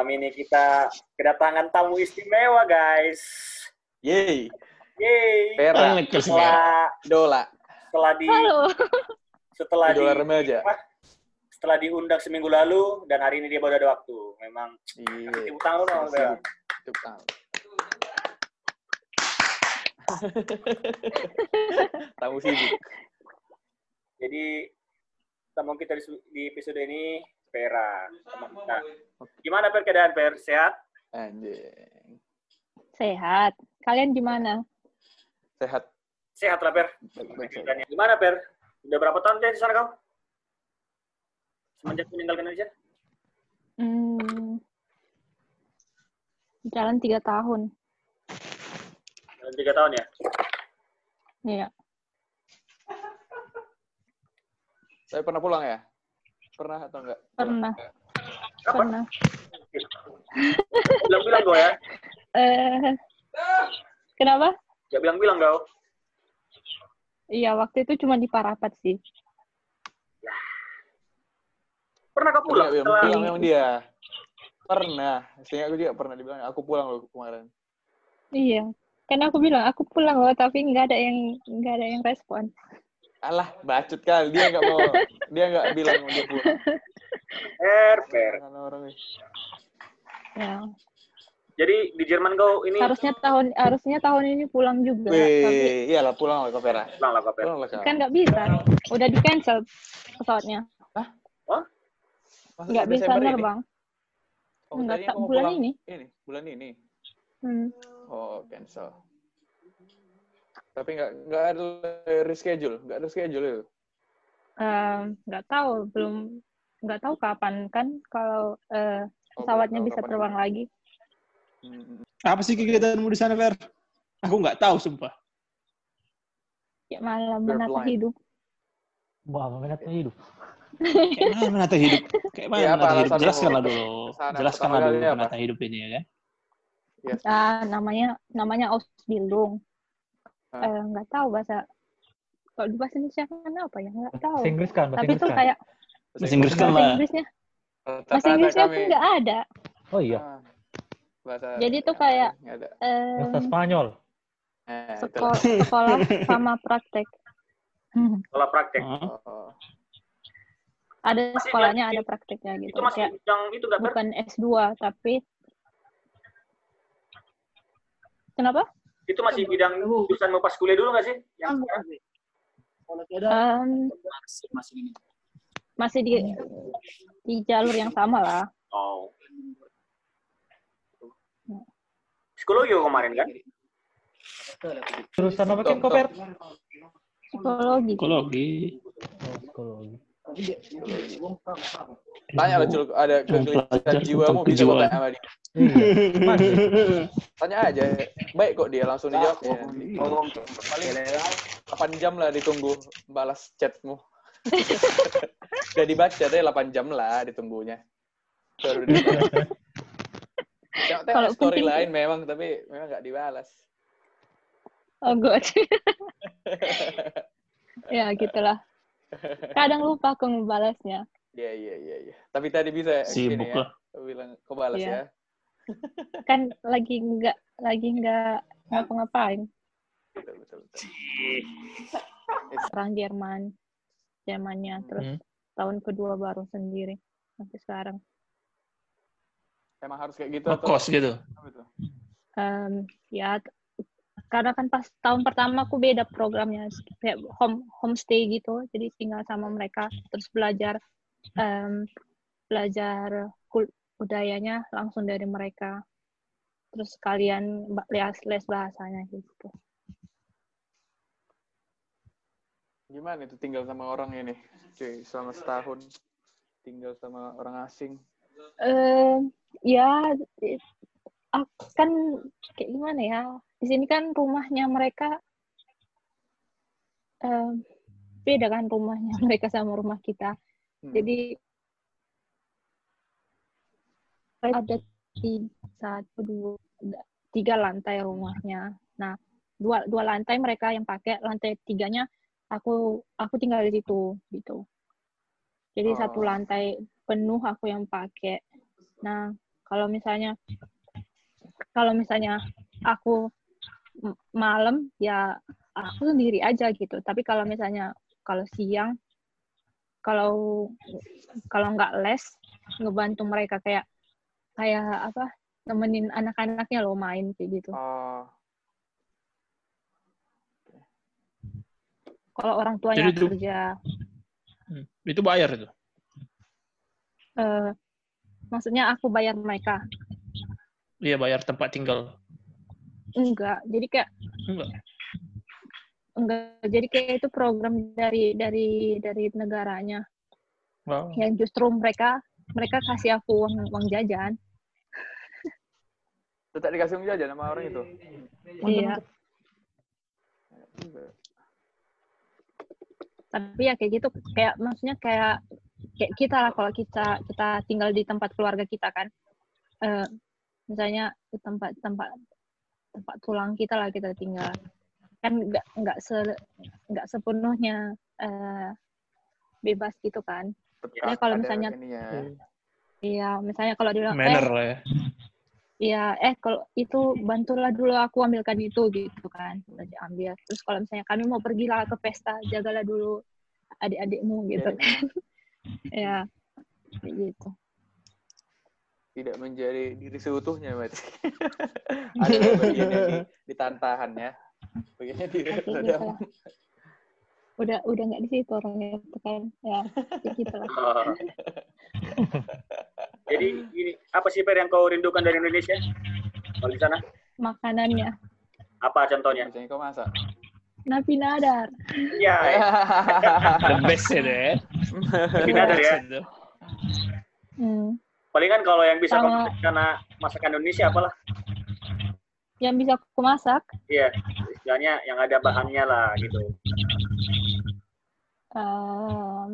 Malam ini kita kedatangan tamu istimewa, guys. Yeay, Yeay. Vera, Setelah Dola, setelah di Halo. setelah di Idola remaja. setelah diundang seminggu lalu dan hari ini dia baru ada waktu. Memang Iya, tepuk tangan dong. Tepuk tangan. Tamu sibuk. Jadi tamu kita di, di episode ini Vera. teman kita. Gimana Per keadaan Per? Sehat? Anjing. Sehat. Kalian gimana? Sehat. Sehat lah Per. Gimana Per? Udah berapa tahun dia di sana kau? Semenjak meninggalkan Indonesia? Hmm, jalan tiga tahun. Dalam tiga tahun ya? Iya. Saya pernah pulang ya? Pernah atau enggak? Pernah. Kapan? Pernah. Bilang-bilang kau ya? Eh, kenapa? Ya bilang-bilang kau. Iya, waktu itu cuma di Parapat sih. Pernah kau pulang yang setelah bilang memang dia. Pernah. Sehingga aku juga pernah dibilang, aku pulang loh kemarin. Iya. Kan aku bilang aku pulang loh, tapi nggak ada yang nggak ada yang respon. Alah, bacot kali. Dia nggak mau, dia nggak bilang mau dia pulang. Per, Per. Jangan orang ini. Ya. Jadi di Jerman kau ini Harusnya tahun harusnya tahun ini pulang juga, tapi Wih, iyalah pulang lah kau Vera. pulang lah kau kau. kan nggak bisa. Udah di cancel pesawatnya. Masa Nggak bisa nerbang. Oh, Nggak tadinya tak mau bulan pulang ini. Ini, bulan ini. Hmm. Oh, cancel. Tapi nggak nggak ada reschedule, nggak ada schedule itu. Nggak tahu belum nggak tahu kapan kan kalau Oh, pesawatnya tahu bisa terbang lagi Hmm. Apa sih kegiatanmu di sana, Fer? Aku nggak tahu, sumpah. ya malah You're menata hidup Wah, menata hidup. Kayak mana menata hidup? Kayak mana apa menata hidup? Jelaskanlah dulu. Jelaskanlah dulu menata hidup ini ya kan. Yes. ah namanya namanya Ausbildung Hah? Eh, nggak tahu bahasa kalau di bahasa Indonesia kan apa ya nggak tahu Bahasa Inggris kan, bahasa tapi Inggris itu kan. kayak Bahasa Inggris kan bahasa. Inggrisnya Tetap bahasa Inggrisnya kami. pun nggak ada Oh iya, Ah, bahasa Jadi itu kayak-. Em, bahasa Spanyol. Eh, sekolah, sekolah sama praktek Hmm. Sekolah praktek. Hah? Oh, ada Masih sekolahnya masih- ada prakteknya gitu Itu masih kayak bidang itu bukan S2 tapi kenapa Itu masih bidang jurusan mau pas kuliah dulu nggak sih? Yang sekarang? Em, masih di di jalur yang sama lah. Oh. Psikologi kau kemarin kan? Jurusan apa kan, Top, Koper? Psikologi. Psikologi. Oh, psikologi. Tanya lah, Cul, ada kegelisahan jiwamu bisa kejiwaan. tanya sama dia. Iya. Tanya aja. Baik kok dia langsung dijawab. Ya. Paling 8 jam lah ditunggu balas chatmu. Udah dibaca deh 8 jam lah ditunggunya. Baru Kalau story lain memang, tapi memang nggak dibalas. Oh god. ya gitulah. Kadang lupa aku ngebalasnya. Iya, iya, iya. iya. Tapi tadi bisa Sibuk ini ya. lah. Bilang, kau balas Iya. ya. Kan lagi nggak lagi nggak ngapa-ngapain. Betul, betul, betul. Orang Jerman, Jermannya terus Hmm. tahun kedua baru sendiri sampai sekarang. Emang harus kayak gitu atau Ngekos gitu. Em, ya karena kan pas tahun pertama aku beda programnya kayak home homestay gitu jadi tinggal sama mereka terus belajar em, belajar budayanya langsung dari mereka terus kalian les les bahasanya gitu Gimana itu tinggal sama orang ini? Cuy, selama setahun tinggal sama orang asing. Em, ya i- ak- kan kayak gimana ya di sini kan rumahnya mereka em, beda kan rumahnya mereka sama rumah kita Hmm. Jadi ada tiga, satu, dua, tiga lantai rumahnya. Nah, dua dua lantai mereka yang pakai, lantai tiganya aku aku tinggal di situ gitu. Jadi satu Oh. lantai penuh aku yang pakai. Nah, kalau misalnya kalau misalnya aku malam ya aku sendiri aja gitu. Tapi kalau misalnya kalau siang kalau kalau nggak les ngebantu mereka kayak kayak apa nemenin anak-anaknya lo main kayak gitu. Oh, Kalau orang tuanya Jadi itu- kerja Hmm. Itu bayar itu. eh, maksudnya aku bayar mereka Iya bayar tempat tinggal. enggak jadi kayak Enggak. enggak jadi kayak itu program dari dari dari negaranya Wow. yang justru mereka mereka kasih aku uang uang jajan tetap dikasih uang jajan sama orang itu. iya tapi ya kayak gitu kayak maksudnya kayak kayak kita lah kalau kita kita tinggal di tempat keluarga kita kan Eh, misalnya di tempat tempat tempat tulang kita lah kita tinggal. Kan nggak nggak se nggak sepenuhnya eh, bebas gitu kan. Tetap kalau misalnya- ininya. iya misalnya kalau bilang Manner eh lah ya. iya eh kalau itu bantulah dulu aku ambilkan itu gitu kan udah diambil terus kalau misalnya kami mau pergi lah ke pesta jagalah dulu adik-adikmu gitu Jadi, kan. Ya kayak gitu tidak menjadi diri seutuhnya berarti. ada bagian yang di, ditantahan ya. Bagiannya di redam. lah udah udah nggak di situ orangnya itu kan ya kayak gitu lah Oh. Jadi gini, apa sih Per yang kau rindukan dari Indonesia? Kalau di sana, makanannya apa contohnya? Biasanya kau masak. napi nadar Iya, The best ya. Napi nadar ya. Hmm. Palingan kalau yang bisa Sama- masak karena masakan Indonesia apalah. yang bisa aku masak Iya, istilahnya yang ada bahannya lah gitu. em,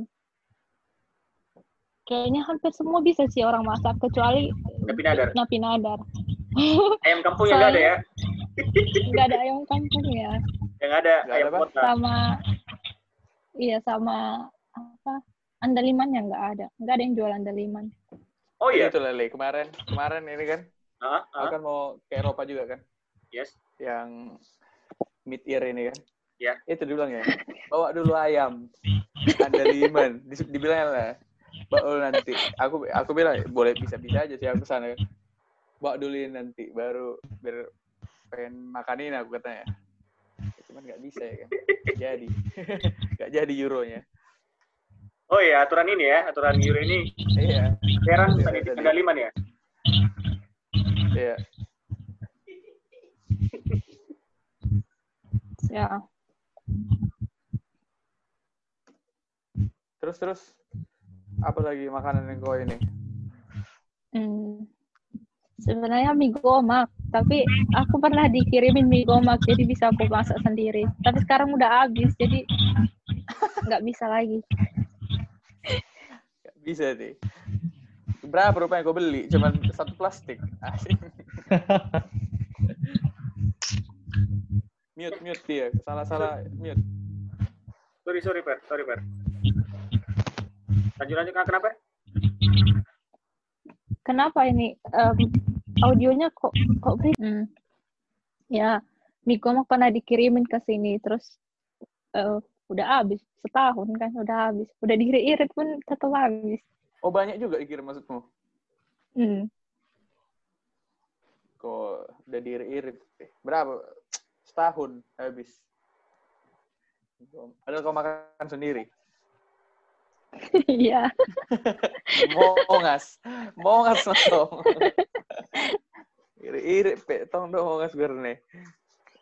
kayaknya hampir semua bisa sih orang masak kecuali Napi nadar. napi nadar Ayam kampung yang nggak ada ya? nggak ada ayam kampung ya Yang ada Nggak ayam ada, kota. sama iya sama apa andalimannya nggak ada nggak ada yang jual andaliman Oh iya. Itu Lele, kemarin kemarin ini kan aku ah, kan mau ke Eropa juga kan. yes. Yang mid year ini kan. Ya. Itu dibilang ya. Bawa dulu ayam. Ada liman. Dibilang lah. Bawa dulu nanti. Aku aku bilang boleh bisa bisa aja sih aku sana. Bawa dulu nanti baru biar pengen makanin aku katanya. Cuman nggak bisa ya kan. Nggak jadi. Nggak jadi euronya. Oh iya, aturan ini ya, aturan Euro ini Iya. Serang Iya, tadi tadi. Andaliman ya? Iya. ya Terus terus apa lagi makanan yang kau ini? hmm. sebenarnya mie gomak tapi aku pernah dikirimin mie gomak jadi bisa aku masak sendiri tapi sekarang udah habis jadi nggak bisa lagi bisa deh. Berapa rupanya kau beli? Cuman satu plastik. Asik. mute, mute dia. Salah-salah mute. Sorry, sorry, Per. Sorry, Per. Lanjut, lanjut. Kenapa? kenapa ini em, audionya kok kok beri- hmm. ya mie gomak pernah dikirimin ke sini terus eh, udah habis setahun kan udah habis. Udah diirit-irit pun tetap habis. Oh banyak juga dikirim maksudmu? Hmm. Kok udah diirit-irit? Berapa? Setahun habis. Padahal kau makan sendiri. Iya. mongas. Mongas langsung. Iri-iri, tong dong mongas gue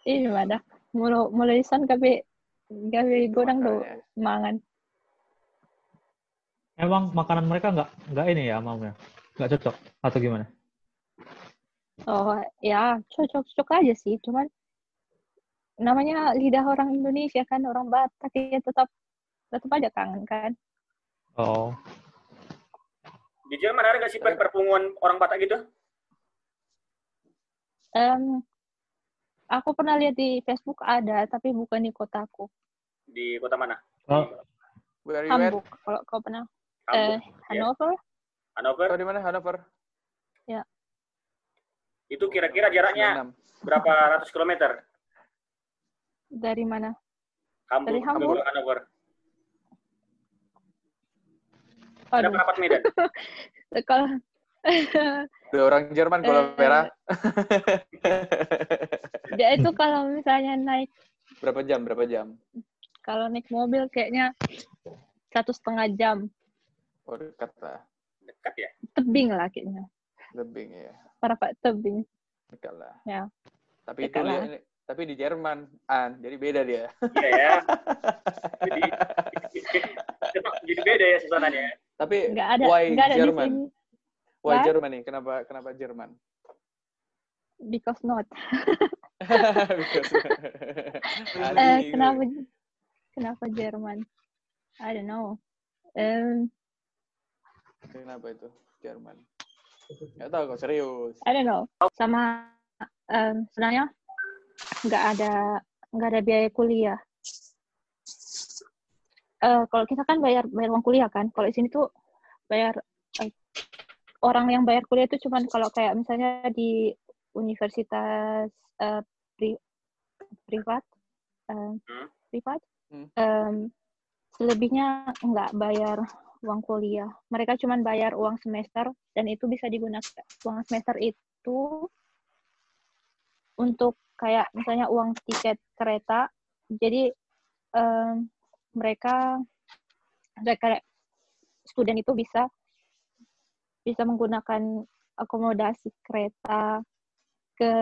Ini mana? Mulai-mulai mulu isan tapi gawe do Makanya. mangan. Emang makanan mereka nggak nggak ini ya maunya? Nggak cocok atau gimana? Oh ya cocok-cocok aja sih, cuman namanya lidah orang Indonesia kan orang Batak ya tetap tetap aja kangen kan. Oh, Jerman ada nggak sih Per, perpunguan orang Batak gitu? Em, aku pernah lihat di Facebook ada, tapi bukan di kotaku. Di kota mana? oh Where? Hamburg, kalau kau pernah. eh, Hamburg, Hanover. Hannover. Tahu di mana Hanover? Itu kira-kira jaraknya 96. berapa ratus kilometer? Dari mana? Hamburg, Dari Hamburg? Hannover. Ada Aduh, pendapat Medan. kalau Dua orang Jerman kalau Eh. merah. dia itu kalau misalnya naik berapa jam? Berapa jam? kalau naik mobil kayaknya satu setengah jam Oh, dekat lah. Dekat ya? tebing lah kayaknya Lebih ya. para pak tebing Dekat lah. Ya. Tapi itu Dekat lah. lihat- tapi di Jerman, an, jadi beda dia. Iya ya. Jadi, jadi beda ya suasananya. Tapi nggak ada why nggak ada di Jerman? sini Why Why? Germany? Kenapa kenapa Jerman? because not Because- Asli, kenapa kenapa Jerman I don't know Em, Kenapa itu Jerman? Gak tahu kok serius. I don't know sama em, sebenarnya nggak ada nggak ada biaya kuliah Eh, kalau kita kan bayar bayar uang kuliah kan kalau di sini tuh bayar eh, orang yang bayar kuliah itu cuman kalau kayak misalnya di universitas eh, pri- privat eh, Hmm. privat Hmm. em, selebihnya nggak bayar uang kuliah mereka cuman bayar uang semester dan itu bisa digunakan uang semester itu untuk kayak misalnya uang tiket kereta jadi em, mereka mereka student itu bisa bisa menggunakan akomodasi kereta ke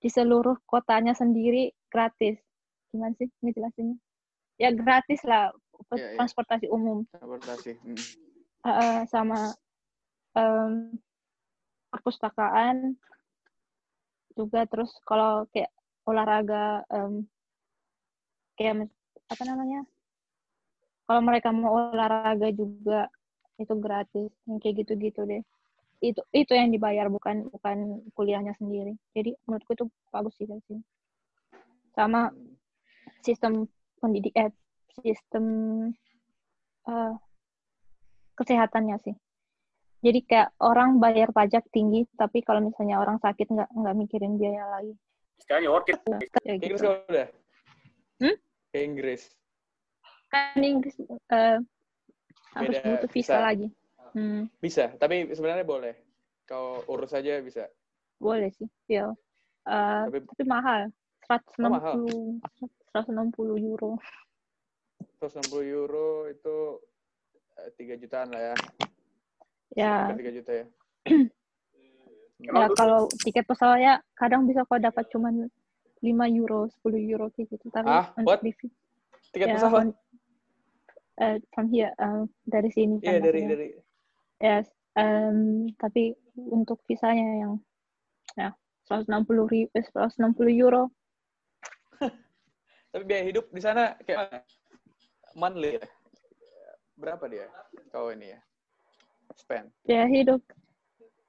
di seluruh kotanya sendiri gratis gimana sih ini jelasinnya ya gratis lah Iya, iya. transportasi umum Transportasi. Hmm. Eh, sama em, perpustakaan juga terus kalau kayak olahraga em, kayak apa namanya kalau mereka mau olahraga juga itu gratis yang kayak gitu-gitu deh itu itu yang dibayar bukan bukan kuliahnya sendiri jadi menurutku itu bagus sih dari sini sama sistem pendidik eh, sistem eh, kesehatannya sih jadi kayak orang bayar pajak tinggi tapi kalau misalnya orang sakit nggak nggak mikirin biaya lagi Istilahnya worth it. ya Inggris gitu kau udah? Hmm? Inggris. kan Inggris eh, harus Beda butuh visa visa. lagi hmm, Bisa, tapi sebenarnya boleh. Kau urus aja bisa. boleh sih ya Eh, Tapi tapi mahal 160 mahal. 160 euro 160 euro itu eh, 3 jutaan lah ya. ya 3 juta ya. Ya kalau tiket pesawatnya kadang bisa kau dapat cuman 5 euro 10 euro kayak gitu tapi Ah, what? Tiket ya, pesawat? Eh, from here eh, dari sini Iya, kan dari dari Yes, em, tapi untuk visanya yang ya 160 ribu, 160 euro Tapi biaya hidup di sana kayak mana? monthly ya? Berapa dia? Kau ini ya? Spend. biaya hidup.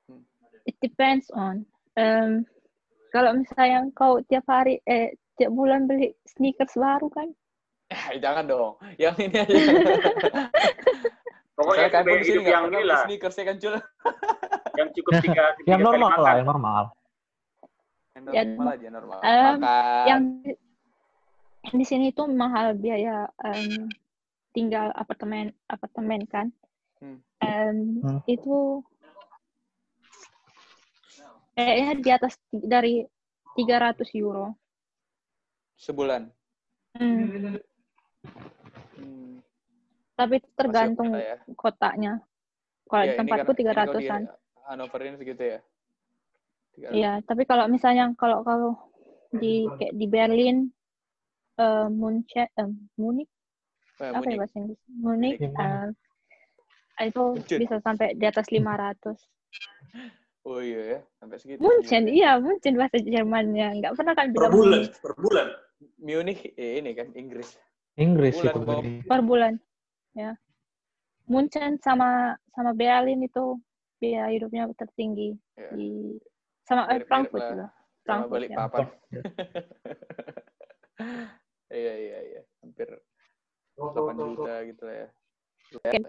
Hmm. It depends on. em, kalau misalnya kau tiap hari, eh tiap bulan beli sneakers baru kan, jangan dong. Yang ini aja. Pokoknya kan di sini hidup yang ini lah, sneakers ya kan cul. yang cukup tiga, tiga Yang kali normal lah, yang normal. Yang Ya, normal aja normal. em, Makan. yang di- sini tuh mahal biaya em, tinggal apartemen apartemen kan. Hmm. Em, Hmm. Itu kayaknya di atas dari 300 euro. sebulan. Hmm, Tapi tergantung lah ya. kotanya. Kalau Iya, di tempatku tiga ratusan. Hanover ini segitu ya. 300. Iya, tapi kalau misalnya kalau kalau di kayak di Berlin, eh Munchen, eh, Munich, Eh, apa ya Munich. bahasa Inggris? Munich, eh, itu Munchen. bisa sampai di atas 500. Oh iya ya, sampai segitu. Munchen, iya Munchen bahasa Jermannya. Nggak pernah kan Per bilang bulan, Munich per bulan. Munich eh, ini kan Inggris. Inggris Bulan itu per bulan. Ya. Munchen sama sama Berlin itu biaya hidupnya tertinggi Ya. di sama eh, Frankfurt lah. juga. Frankfurt balik ya. papan. Iya iya iya, hampir 8 juta gitu lah ya.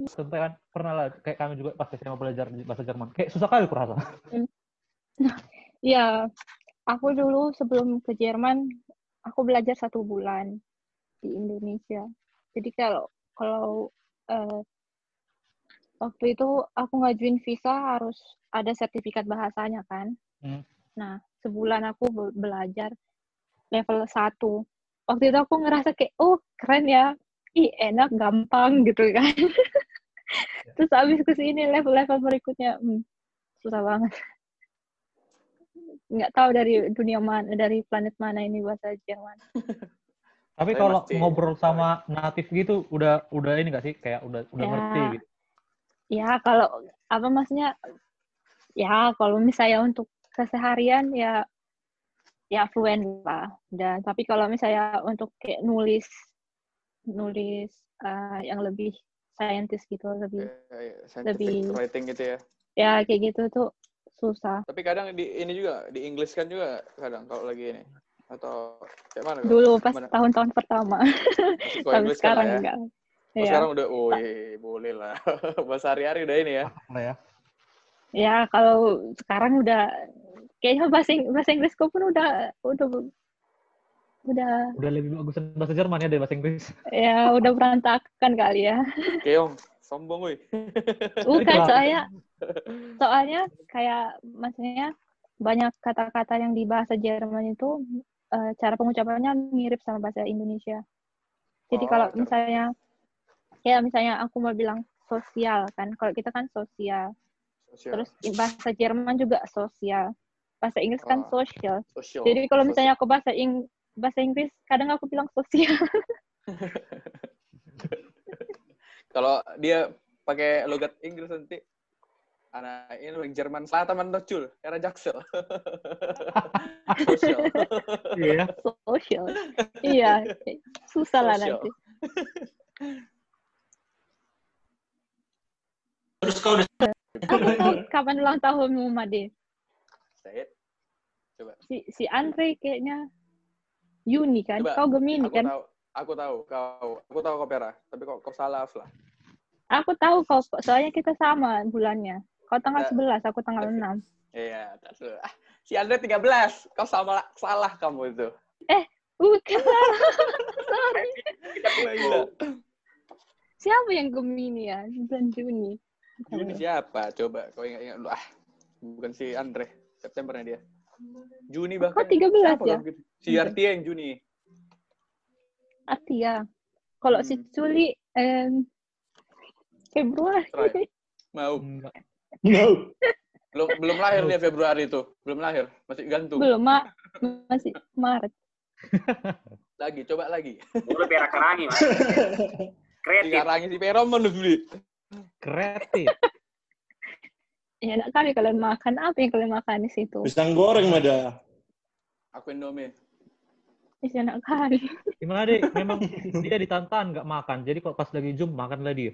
Contohnya kan pernah lah kayak kami juga pas SMA belajar bahasa Jerman. Kayak susah kali kurasa. ya, aku dulu sebelum ke Jerman, aku belajar satu bulan di Indonesia. Jadi kalau kalau eh, waktu itu aku ngajuin visa harus ada sertifikat bahasanya kan. Hmm. Nah, sebulan aku be- belajar level 1. Waktu itu aku ngerasa kayak, oh keren ya, ih enak, gampang gitu kan. Terus abis ke sini level-level berikutnya, hmm, susah banget. Nggak tahu dari dunia mana, dari planet mana ini bahasa Jerman. Tapi Saya kalau masih- ngobrol sama natif gitu udah udah ini gak sih kayak udah udah Ya. ngerti gitu. Ya, kalau apa maksudnya? Ya, kalau misalnya untuk keseharian ya ya fluent lah. Dan tapi kalau misalnya untuk kayak nulis nulis eh, yang lebih saintis gitu, lebih Kayak scientific Lebih- writing gitu ya. ya kayak gitu tuh susah. Tapi kadang di ini juga di English kan juga kadang kalau lagi ini atau kayak mana? Dulu pas tahun-tahun pertama, tapi kan sekarang ya. enggak. Oh, Ya. sekarang udah, oh iya, boleh lah. Bahasa hari-hari udah ini ya. Ya. Ya, kalau sekarang udah kayaknya bahasa bahasa Inggrisku pun udah udah udah Udah lebih bagus bahasa Jerman ya dari bahasa Inggris. ya udah berantakan kali ya. Keong, sombong woi. Bukan soalnya soalnya kayak maksudnya banyak kata-kata yang di bahasa Jerman itu eh, cara pengucapannya mirip sama bahasa Indonesia. Jadi Oh, kalau misalnya ya misalnya aku mau bilang sosial kan, kalau kita kan sosial. Sosial. Terus bahasa Jerman juga sosial. Bahasa Inggris kan Oh. social. Sosial. Jadi kalau misalnya aku bahasa Ing bahasa Inggris, kadang aku bilang sosial. Kalau dia pakai logat Inggris nanti anak ini orang Jerman Selatan man cul, era Jaksel. Sosial. Iya. social. iya, susah lah nanti. Terus kau udah Aku tahu kapan ulang tahunmu, Made. Said. Coba. Si, si Andre kayaknya Juni kan? Coba. Kau Gemini Aku kan? tahu, aku tahu kau, aku tahu kau Pera, tapi kok kau salah lah. Aku tahu kau, soalnya kita sama bulannya. Kau tanggal. 11, aku tanggal 6. Iya. Ah, si Andre 13. Kau sama salah kamu itu. Bukan. Sorry. Gila. Siapa yang Gemini ya? Bulan Juni. Juni siapa? Coba kau ingat-ingat dulu. Ah, bukan si Andre. Septembernya dia. Juni bahkan. Kok 13 Siapa ya? gitu? Si Artia yang Juni. Atia. Kalau si Hmm. Culi, em, Februari. Try. Mau. No. Belum belum lahir dia Februari itu. Belum lahir. Masih gantung. Belum, Ma masih Maret. Lagi, coba lagi. Dulu berak kerangi, Mas. Kreatif. Dikarangi si Peron menurut beli. Kreatif. Ya, enak kali kalian makan. Apa yang kalian makan di situ? Pisang goreng ada. Aku Indomie. Ih, enak kali. Gimana deh? Memang dia ditantang nggak makan. Jadi kalau pas lagi zoom makanlah dia.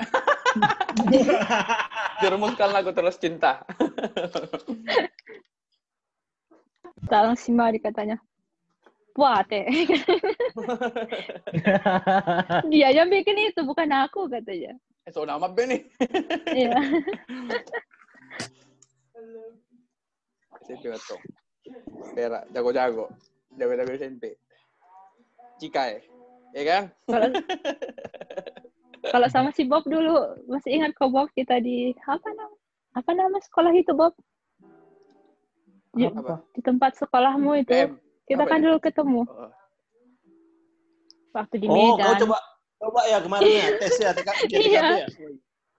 Dirumuskan aku terus cinta. Salah si Mari katanya. Wah, teh. Dia yang bikin itu, bukan aku katanya. Eh, so nama Ben nih. Iya. SMP betul. Pera, jago-jago. Jago-jago SMP. Cikai. Ya kan? Kalau sama si Bob dulu, masih ingat kok Bob kita di apa nama apa nama sekolah itu Bob? Di, Apa? di tempat sekolahmu itu. PM. Kita apa kan ya? dulu ketemu Oh, waktu di Oh, kau Medan. coba coba ya kemarin ya tes ya TK, TKP Iya. ya.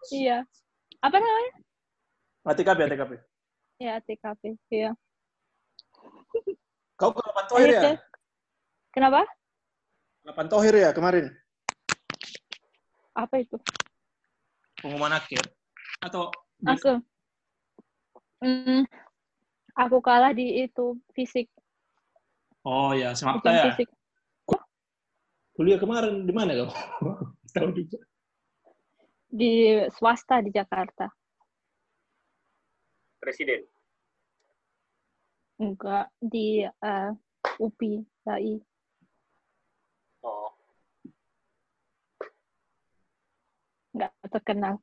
Iya. Apa namanya? Ah, TKP ya TKP. Ya, TKP. Iya. Kau ke Lapan Tohir ya? Ayo, Teh. Kenapa? Lapan Tohir ya kemarin? Apa itu? Pengumuman akhir. Atau Aku. Hmm, aku kalah di itu fisik, Oh ya, ujian ya. fisik. Kuliah kemarin di mana kau? Tahu juga. di swasta di Jakarta. Presiden. Enggak, di eh, UPI, DAI. Oh. terkenal.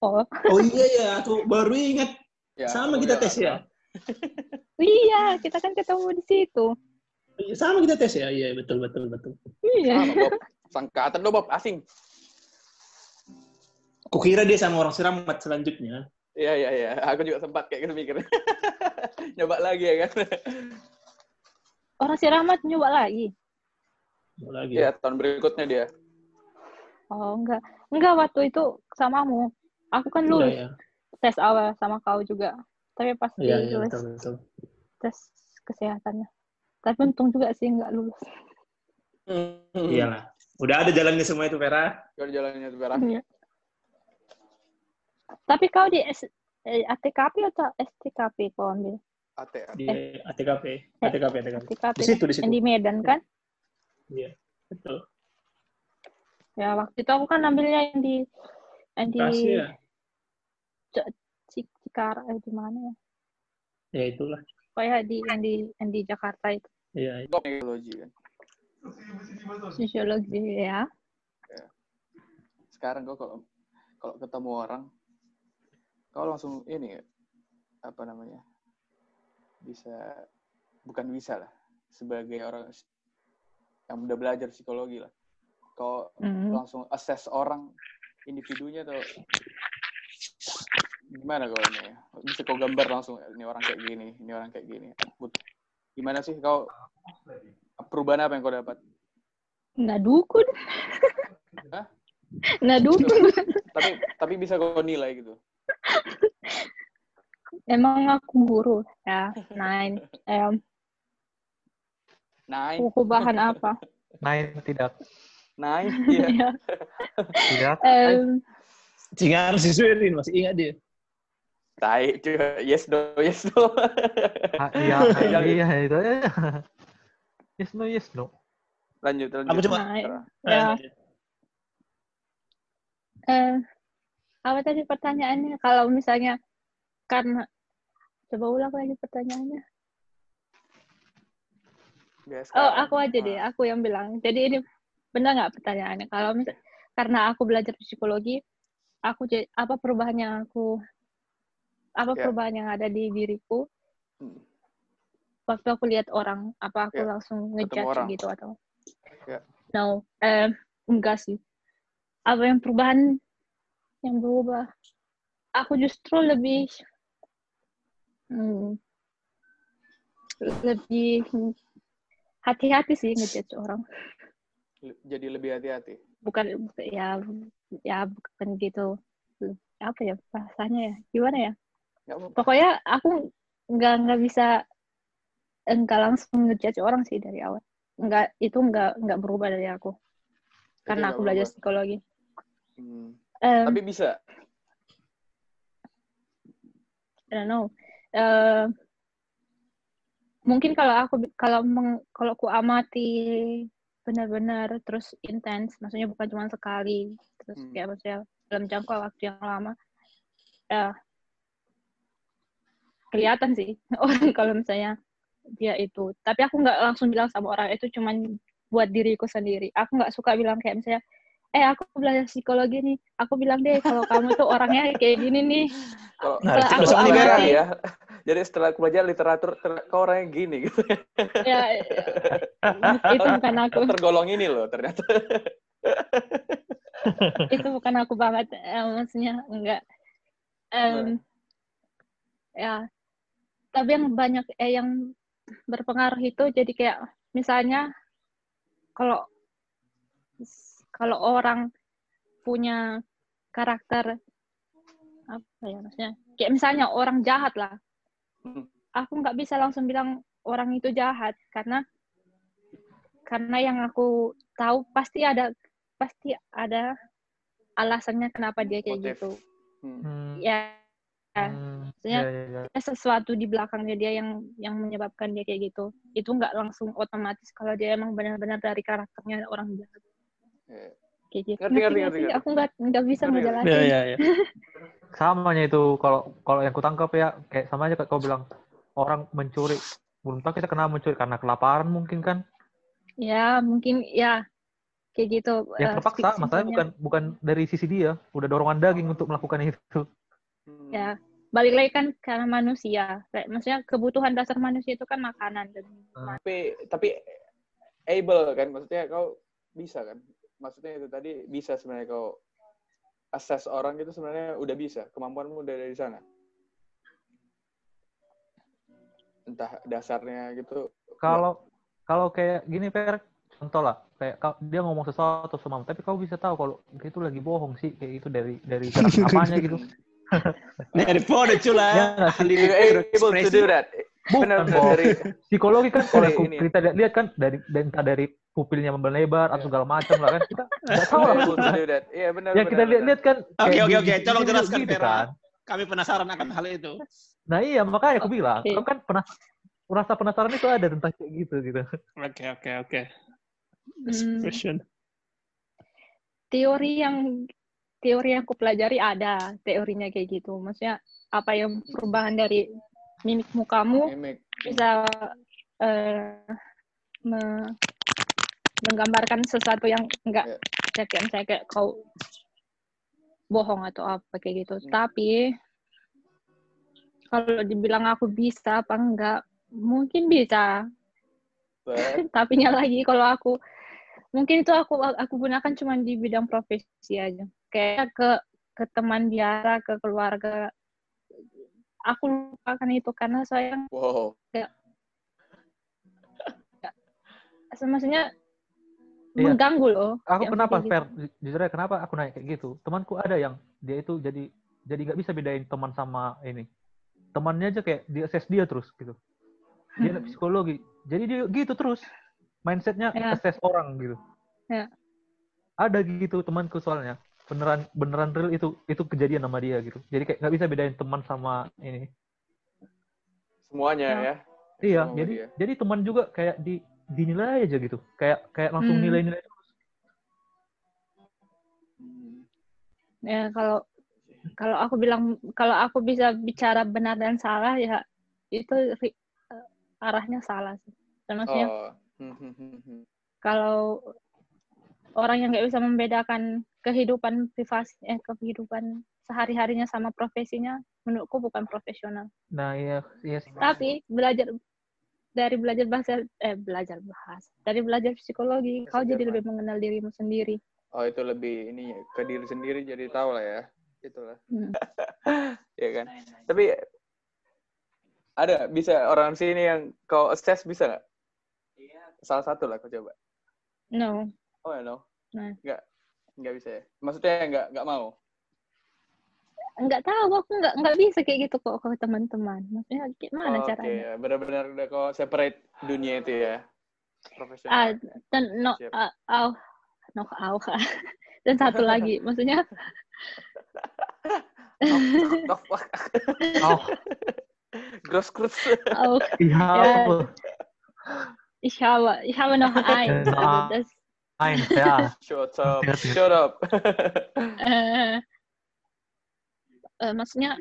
Oh, Oh iya ya, aku baru ingat. Ya, Sama kita tes ya. iya, kita kan ketemu di situ. Iya, Sama kita tes ya. Iya, betul betul betul. Iya. Sama, Bob. Sangkatan lo, Bob. Asing. Kukira dia sama orang Seramat selanjutnya. Iya, iya, iya. Aku juga sempat kayak gitu mikir. Nyoba lagi ya kan. Orang si Rahmat nyoba lagi. Mau lagi. Iya, tahun berikutnya dia. Oh, enggak. Enggak, waktu itu samamu. Aku kan Iya, lulus iya. tes awal sama kau juga. Tapi pas Iya, iya, lulus betul betul. tes kesehatannya. Tapi untung juga sih nggak lulus. Hmm. Iyalah. Udah ada jalannya semua itu, Vera. Kalau jalannya tuh Vera. Iya. Tapi kau di S eh, ATKP atau STKP kau ambil? AT. Di ATKP. ATKP, ATKP. ATKP. Di situ, di situ. Yang di Medan kan? Iya, betul. Ya waktu itu aku kan ambilnya yang di yang di ya. Cik- Cikar eh di mana ya? Ya itulah. Pokoknya di yang di yang di Jakarta itu Iya, iya. Teknologi kan. sosiologi ya. Sekarang kau kalau kalau ketemu orang, kau langsung ini ya, apa namanya? Bisa bukan bisa lah sebagai orang yang udah belajar psikologi lah. Kau Hmm. langsung assess orang individunya atau gimana kau ini? Bisa kau gambar langsung ini orang kayak gini, ini orang kayak gini. But- Gimana sih kau perubahan apa yang kau dapat? Nggak dukun. Hah? Nggak dukun. Tapi tapi bisa kau nilai gitu. Emang aku guru ya. Nine. Em, Nine, aku bahan apa? Nine tidak. Nine, iya. Ya. Tidak. Em, Cingar si Suirin masih ingat dia. Tai. Yes, no, yes, no. Ah, Iya, Jangan. iya itu. Yes no, yes no. lanjut, lanjut. Aku cuma Ya. Eh, apa tadi pertanyaannya? Kalau misalnya karena coba ulang lagi pertanyaannya. Ya, Oh, aku aja deh, Ah, aku yang bilang. Jadi ini benar nggak pertanyaannya? Kalau misal karena aku belajar psikologi, aku apa perubahan yang aku apa Ya. perubahan yang ada di diriku hmm. waktu aku lihat orang, apa aku Ya, langsung ngejudge gitu atau Ya. no, eh, enggak sih. Apa yang perubahan yang berubah? Aku justru lebih hmm, lebih hati-hati sih ngejudge orang. Jadi lebih hati-hati. Bukan ya ya bukan gitu. Apa ya bahasanya ya? Gimana ya? Nggak apa-apa. pokoknya aku nggak nggak bisa enggak langsung ngejudge orang sih dari awal nggak itu nggak nggak berubah dari aku karena nggak aku belajar berubah. psikologi Hmm. Em, Tapi bisa. I don't know Eh, mungkin kalau aku kalau meng, kalau aku amati benar-benar terus intens maksudnya bukan cuma sekali terus Hmm. kayak maksudnya dalam jangka waktu yang lama ya kelihatan sih orang kalau misalnya dia itu tapi aku nggak langsung bilang sama orang itu cuman buat diriku sendiri aku nggak suka bilang kayak misalnya eh aku belajar psikologi nih aku bilang deh kalau kamu tuh orangnya kayak gini nih Kalau Nah, aku Vera. amati- ya. Jadi setelah aku belajar literatur, ter- kau orangnya gini gitu. ya itu bukan aku tergolong ini loh ternyata. itu bukan aku banget Eh, maksudnya enggak Em, ya tapi yang banyak eh yang berpengaruh itu jadi kayak misalnya kalau kalau orang punya karakter apa ya maksudnya kayak misalnya orang jahat lah. Aku nggak bisa langsung bilang orang itu jahat karena karena yang aku tahu pasti ada pasti ada alasannya kenapa dia kayak Motif. gitu Hmm. Hmm. ya Hmm. maksudnya Ya, ya, ya. ada sesuatu di belakangnya dia yang yang menyebabkan dia kayak gitu itu nggak langsung otomatis kalau dia emang benar-benar dari karakternya orang jahat Ya. kayak gitu Ngerti, ngerti, ngerti, sih? ngerti. aku nggak nggak bisa Ngerti, ngerti. ngejelasin Ya, ya, ya. Samanya itu kalau kalau yang kutangkap ya kayak sama aja kayak kau bilang orang mencuri. Belum tahu kita kenapa mencuri karena kelaparan mungkin kan. ya mungkin ya kayak gitu. Eh, terpaksa, si- masalahnya bukan bukan dari sisi dia, udah dorongan daging untuk melakukan itu. Hmm. ya balik lagi kan karena manusia. Kayak, maksudnya kebutuhan dasar manusia itu kan makanan dan tapi tapi able kan maksudnya kau bisa kan maksudnya itu tadi bisa sebenarnya kau assess orang itu sebenarnya udah bisa kemampuanmu udah dari sana. Entah dasarnya gitu. Kalau kalau kayak gini Per, contoh lah, kayak dia ngomong sesuatu sama tapi kau bisa tahu kalau itu lagi bohong sih kayak itu dari dari cara apanya gitu. Daripada cula. Ya nggak sih? You're able to do that Bukan, dari Psikologi kan kalau Dari aku ini ya. kita lihat, lihat kan dari dari- entah dari pupilnya melebar atau segala macam lah kan kita nggak tahu lah. iya benar Yang kita lihat-lihat kan Oke, oke, oke. Tolong jelaskan, gitu Vera. kan. Kami penasaran akan hal itu. Nah iya makanya aku bilang, kau kan pernah rasa penasaran itu ada tentang kayak gitu gitu. Oke, oke, oke. Hmm. Question. teori yang teori yang aku pelajari ada teorinya kayak gitu. Maksudnya apa yang perubahan dari mimik mukamu Mimik. bisa eh, me- menggambarkan sesuatu yang enggak Ya. kayak misalnya kayak kau bohong atau apa kayak gitu. Hmm. Tapi kalau dibilang aku bisa apa enggak, mungkin bisa. Tapi nya lagi kalau aku mungkin itu aku aku gunakan cuma di bidang profesi aja. Kayak ke ke teman biara, ke keluarga. Aku lupakan itu karena saya wow maksudnya Iya. mengganggu loh. Aku kenapa gitu. fair? Jujur aja kenapa aku nanya kayak gitu? Temanku ada yang dia itu jadi jadi nggak bisa bedain teman sama ini. Temannya aja kayak dia assess dia terus gitu. Dia anak psikologi. Jadi dia gitu terus. Mindsetnya Ya. assess orang gitu. Ya. Ada gitu temanku soalnya. Beneran beneran real itu itu kejadian sama dia gitu. Jadi kayak nggak bisa bedain teman sama ini. semuanya Ya. ya Iya, Sama jadi dia. jadi teman juga kayak di dinilai aja gitu. Kayak kayak langsung Hmm. nilai-nilai terus. Ya kalau kalau aku bilang kalau aku bisa bicara benar dan salah ya itu ri- eh, arahnya salah sih. Dan maksudnya oh hmm, hmm, hmm. kalau orang yang nggak bisa membedakan kehidupan privasi eh kehidupan sehari-harinya sama profesinya menurutku bukan profesional. Nah, iya, iya sih. Tapi belajar dari belajar bahasa eh belajar bahasa dari belajar psikologi kau jadi lebih mengenal dirimu sendiri. oh itu lebih ini ke diri sendiri jadi tahu lah ya itulah Hmm. ya kan tapi ada bisa orang sini yang kau assess bisa nggak salah satu lah kau coba No, oh ya no Nah. nggak nggak bisa ya maksudnya nggak nggak mau nggak tahu aku nggak nggak bisa kayak gitu kok ke teman-teman. Maksudnya gimana Oh, caranya? Oke, benar-benar udah kau separate dunia itu ya profesional Ah, dan no, Siap. ah, au, no, au. dan satu lagi, maksudnya Oh. Oh, gross gross au, iya. Ja. ich habe, ich habe noch eins. Also das, Eins, ya. shut up shut up eh, eh, maksudnya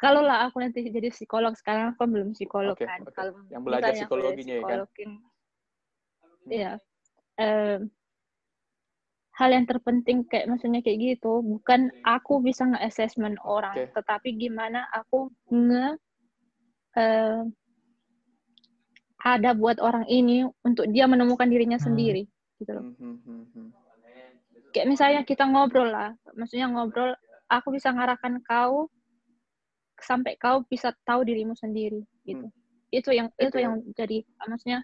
kalau lah aku nanti jadi psikolog sekarang aku kan belum psikolog Oke, kan oke. kalau Yang belajar psikologinya ya kan? iya Eh, hal yang terpenting kayak maksudnya kayak gitu bukan aku bisa nge-assessment orang Oke. tetapi gimana aku nge eh, ada buat orang ini untuk dia menemukan dirinya Hmm. sendiri gitu loh Hmm, hmm, hmm, hmm. kayak misalnya kita ngobrol lah maksudnya ngobrol aku bisa ngarahkan kau sampai kau bisa tahu dirimu sendiri gitu itu yang itu Itu ya. yang jadi maksudnya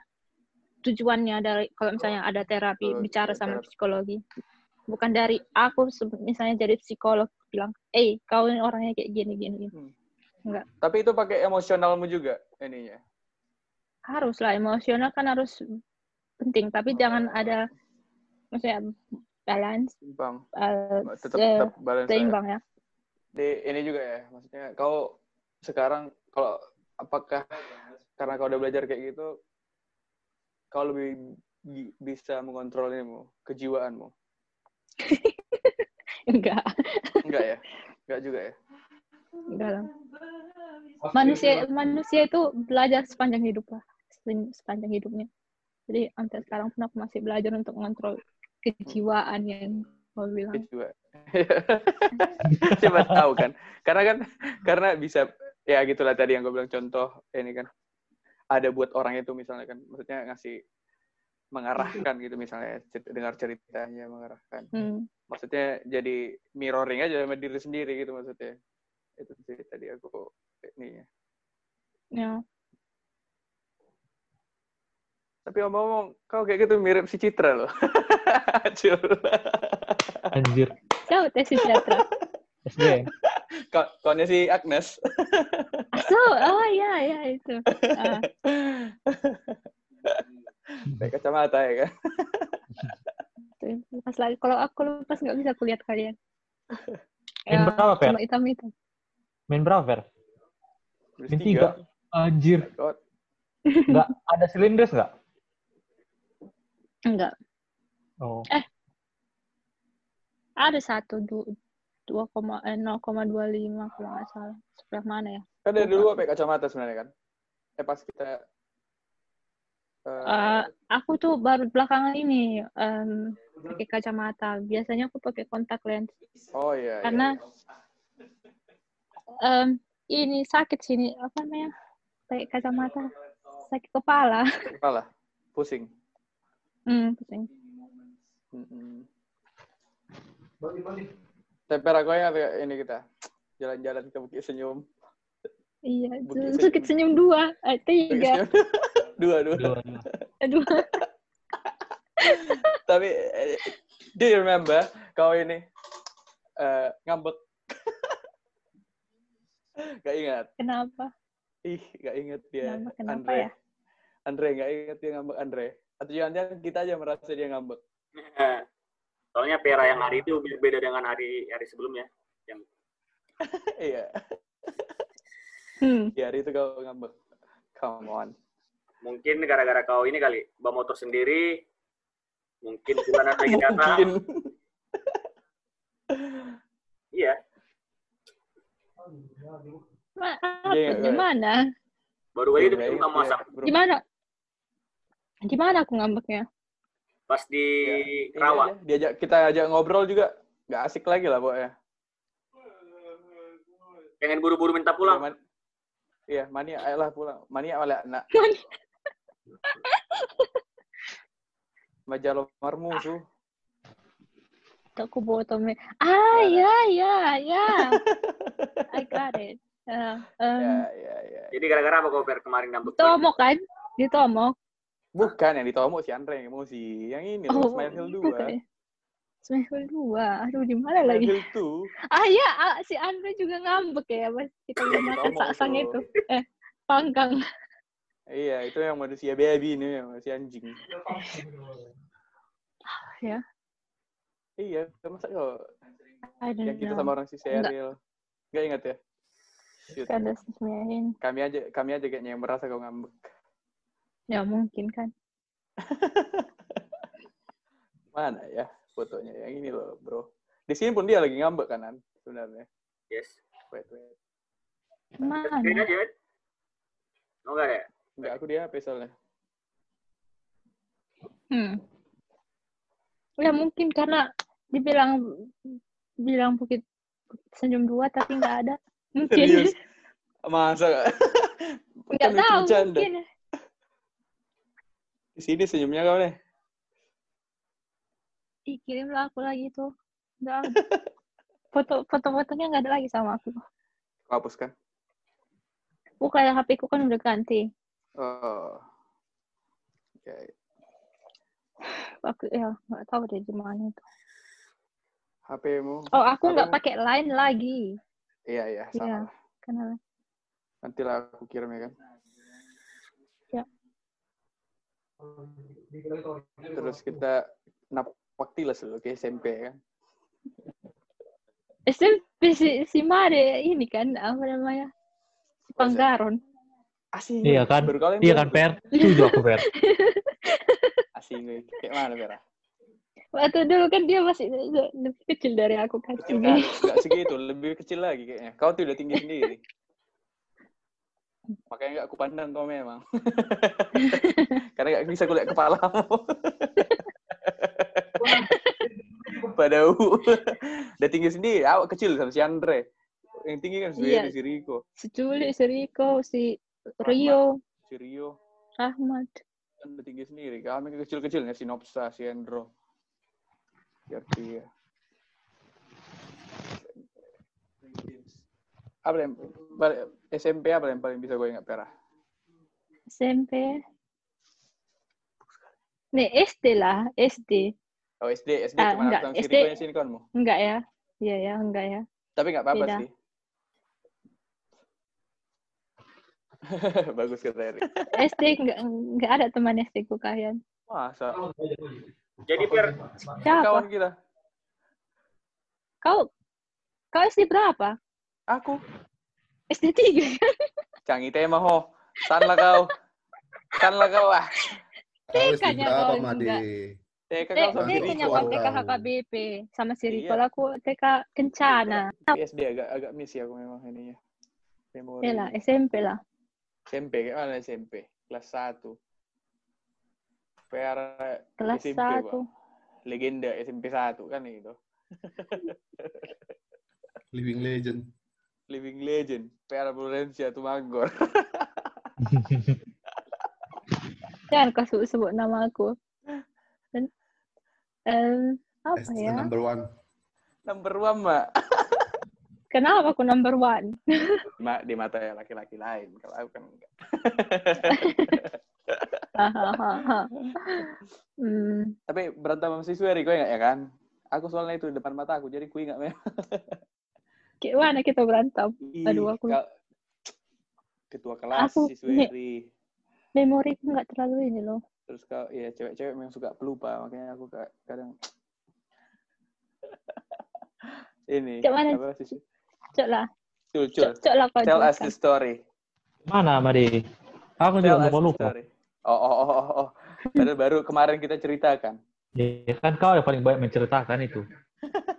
tujuannya dari kalau misalnya ada terapi Psikologi, bicara ya, sama terapi. psikologi bukan dari aku misalnya jadi psikolog bilang eh kau ini orangnya kayak gini gini, gini." tapi itu pakai emosionalmu juga ininya harus lah emosional kan harus penting. Tapi jangan ada maksudnya balance. Bang eh, tetap se- tetap balance ya. seimbang ya. Di ini juga ya maksudnya kau sekarang kalau apakah karena kau udah belajar kayak gitu kau lebih bi- bisa mengontrol ini kejiwaanmu? Enggak. Enggak ya? Enggak juga ya? Enggak lah. Manusia manusia itu belajar sepanjang hidup lah Se- sepanjang hidupnya jadi sampai sekarang pun aku masih belajar untuk mengontrol kejiwaan yang kau bilang. juga. Siapa tahu kan. Karena kan karena bisa ya gitulah tadi yang gue bilang contoh ini kan ada buat orang itu misalnya kan maksudnya ngasih mengarahkan gitu misalnya dengar ceritanya mengarahkan. Hmm. Maksudnya jadi mirroring aja sama diri sendiri gitu maksudnya. Itu sih tadi aku ini ya. Ya. Tapi ngomong-ngomong, kau kayak gitu mirip si Citra loh. Anjir. Jauh tes sejahtera. SD. Kau kaunya si Agnes. So, oh ya ya itu. Ah, Pakai kacamata ya kan. itu. Lepas lagi. Kalau aku lepas nggak bisa kulihat kalian. Main berapa, Fer? cuma hitam hitam. Main berapa, Fer? Main tiga. Anjir. Nggak ada silindris nggak? Enggak. Oh. Ada satu du- dua koma eh, 0,25 kalau nggak salah. Sebelah mana ya? Kan dari dulu pakai kacamata sebenarnya kan. Eh pas kita eh, Eh, aku tuh baru belakangan ini em, pakai kacamata. Biasanya aku pakai kontak lens oh iya. iya. karena em, ini sakit sini apa namanya? Pakai kacamata sakit kepala. kepala pusing. Hmm, pusing. Mm-mm. Tempera goyang kayak ini kita jalan-jalan ke Bukit Senyum. Iya, Bukit sakit senyum dua, eh, Bukit tiga, Senyum. dua dua. Dua, dua. Tapi eh, do you remember kau ini eh, ngambek? gak ingat. Kenapa? Ih, gak ingat dia. Kenapa, kenapa Andre. ya? Andre gak ingat dia ngambek Andre. Atau jangan-jangan kita aja merasa dia ngambek. Soalnya pera yang hari itu berbeda dengan hari hari sebelumnya. iya, Hmm. di hari itu kau ngambek. Come on. Mungkin gara-gara kau ini kali, bawa motor sendiri, mungkin bulanan lagi datang. Mungkin. Iya. Gimana? baru masak. dia, bro. Gimana? Gimana aku ngambeknya? Pas di Ya, Rawa. aja, Diajak kita ajak ngobrol juga nggak asik lagi lah pokoknya. Pengen buru-buru minta Iya, pulang. man- Iya, mania ayolah pulang. Mania oleh anak. Majalah marmusuh. Tuh aku bawa tome. Ah, ya, ya, ya. I got it. Uh, um, Ya, ya, ya. Jadi gara-gara apa kau kemarin ngambek? Tomok kan? Di Tomok. Bukan yang ditomok si Andre yang emosi. Yang ini loh, Smile Hill 2. bukan ya? Smile Hill 2. Aduh, di mana Smile lagi? Hill 2. Ah, ya, ah, si Andre juga ngambek ya. Pas kita Iya, makan saksang itu. itu. Eh, panggang. Iya, itu yang manusia baby ini, yang manusia anjing. Ya. Iya, masa kok I don't yang kita sama orang si Serial. Nggak ingat ya? Shoot. Kami aja, kami aja kayaknya yang merasa kau ngambek. Ya, mungkin kan. Mana ya fotonya? Yang ini loh, bro. Di sini pun dia lagi ngambek kanan sebenarnya. Yes. Wait, wait. Mana? Wet. Oh, enggak ya? Enggak, aku di HP soalnya. Hmm. Ya mungkin karena dibilang bilang bukit senyum dua tapi nggak ada. Mungkin. Serius? Masa? Nggak Kan tahu mungkin. Di sini senyumnya kau nih. Ih, kirimlah aku lagi tuh. Ada. Foto foto-fotonya nggak ada lagi sama aku. Kau hapuskan. Bukan HP ku kan udah ganti. Oh. Oke. Aku ya nggak tahu deh gimana itu. HP-mu. Oh aku nggak pakai line lagi. Iya, iya, Iya. sama. Karena Nanti lah aku kirim ya kan. Ya. Terus kita napak tilas dulu ke SMP ya kan. SMP si, si Mare ini kan apa namanya? Si Panggaron. Asing. Iya kan? Iya kan. Per? Setuju aku, Per. Asing. gue. Kayak mana, Vera? Waktu dulu kan dia masih lebih kecil dari aku kan. Kecil kan? Enggak segitu, lebih kecil lagi kayaknya. Kau tuh udah tinggi sendiri. Makanya nggak aku pandang kau memang. Karena nggak bisa kulihat kepalamu. Pada U. Udah tinggi sendiri, awak kecil sama si Andre. Yang tinggi kan si Iya. si Riko. Si Culik, si Riko, si Rio, Si Rio Rahmat. kan udah tinggi sendiri. Kami kecil-kecilnya si Nopsa, si Endro. Biar dia. Apa yang SMP apa yang paling bisa gue ingat Pera? SMP. Nih, SD lah, SD. Oh SD, SD Ah, cuma enggak, tentang SD. Yang sini kamu. Enggak ya? Iya ya, enggak ya. Tapi nggak apa-apa sih. Bagus kata Eri. SD enggak enggak ada teman SD ku kalian. Masa? Jadi Per, Siapa? Kawan kita. Kau kau SD berapa? Aku. SD 3 kan? Canggih tema ho. San lah kau. San lah kau ah. TK-nya berapa, kau enggak. TK kau sama TK-nya Riko. kau. TK HKBP sama si Riko Iya. lah aku TK Kencana. Tapi SD agak agak miss ya aku memang ininya. Memori. Ya lah, SMP lah. SMP, kayak mana SMP? Kelas 1. PR Kelas SMP, 1. Pak. Legenda SMP 1 kan itu. Living legend. Living Legend. PR Florencia Tumanggor. Jangan kau sebut, sebut nama aku. Dan, em, apa SD ya? number one. Number one, Mak. Kenapa aku number one? Mak di mata ya laki-laki lain. Kalau aku kan enggak. Hahaha. hmm, Tapi berantem sama si Sueri, gue enggak ya kan? Aku soalnya itu di depan mata aku, jadi gue enggak memang. Kayak mana kita berantem? Aduh, aku- Ketua kelas Aku- si Sueri. Memori ku nggak terlalu ini loh. Terus kau, ya cewek-cewek memang suka pelupa, makanya aku ka- kadang ini Kayak mana? apa sih? Cok lah. Cok, lah kau Tell us the story. Mana, Made? Aku Tell juga us lupa story. Oh, oh, oh, oh, oh. Padahal baru kemarin kita ceritakan. Ya, kan kau yang paling banyak menceritakan itu.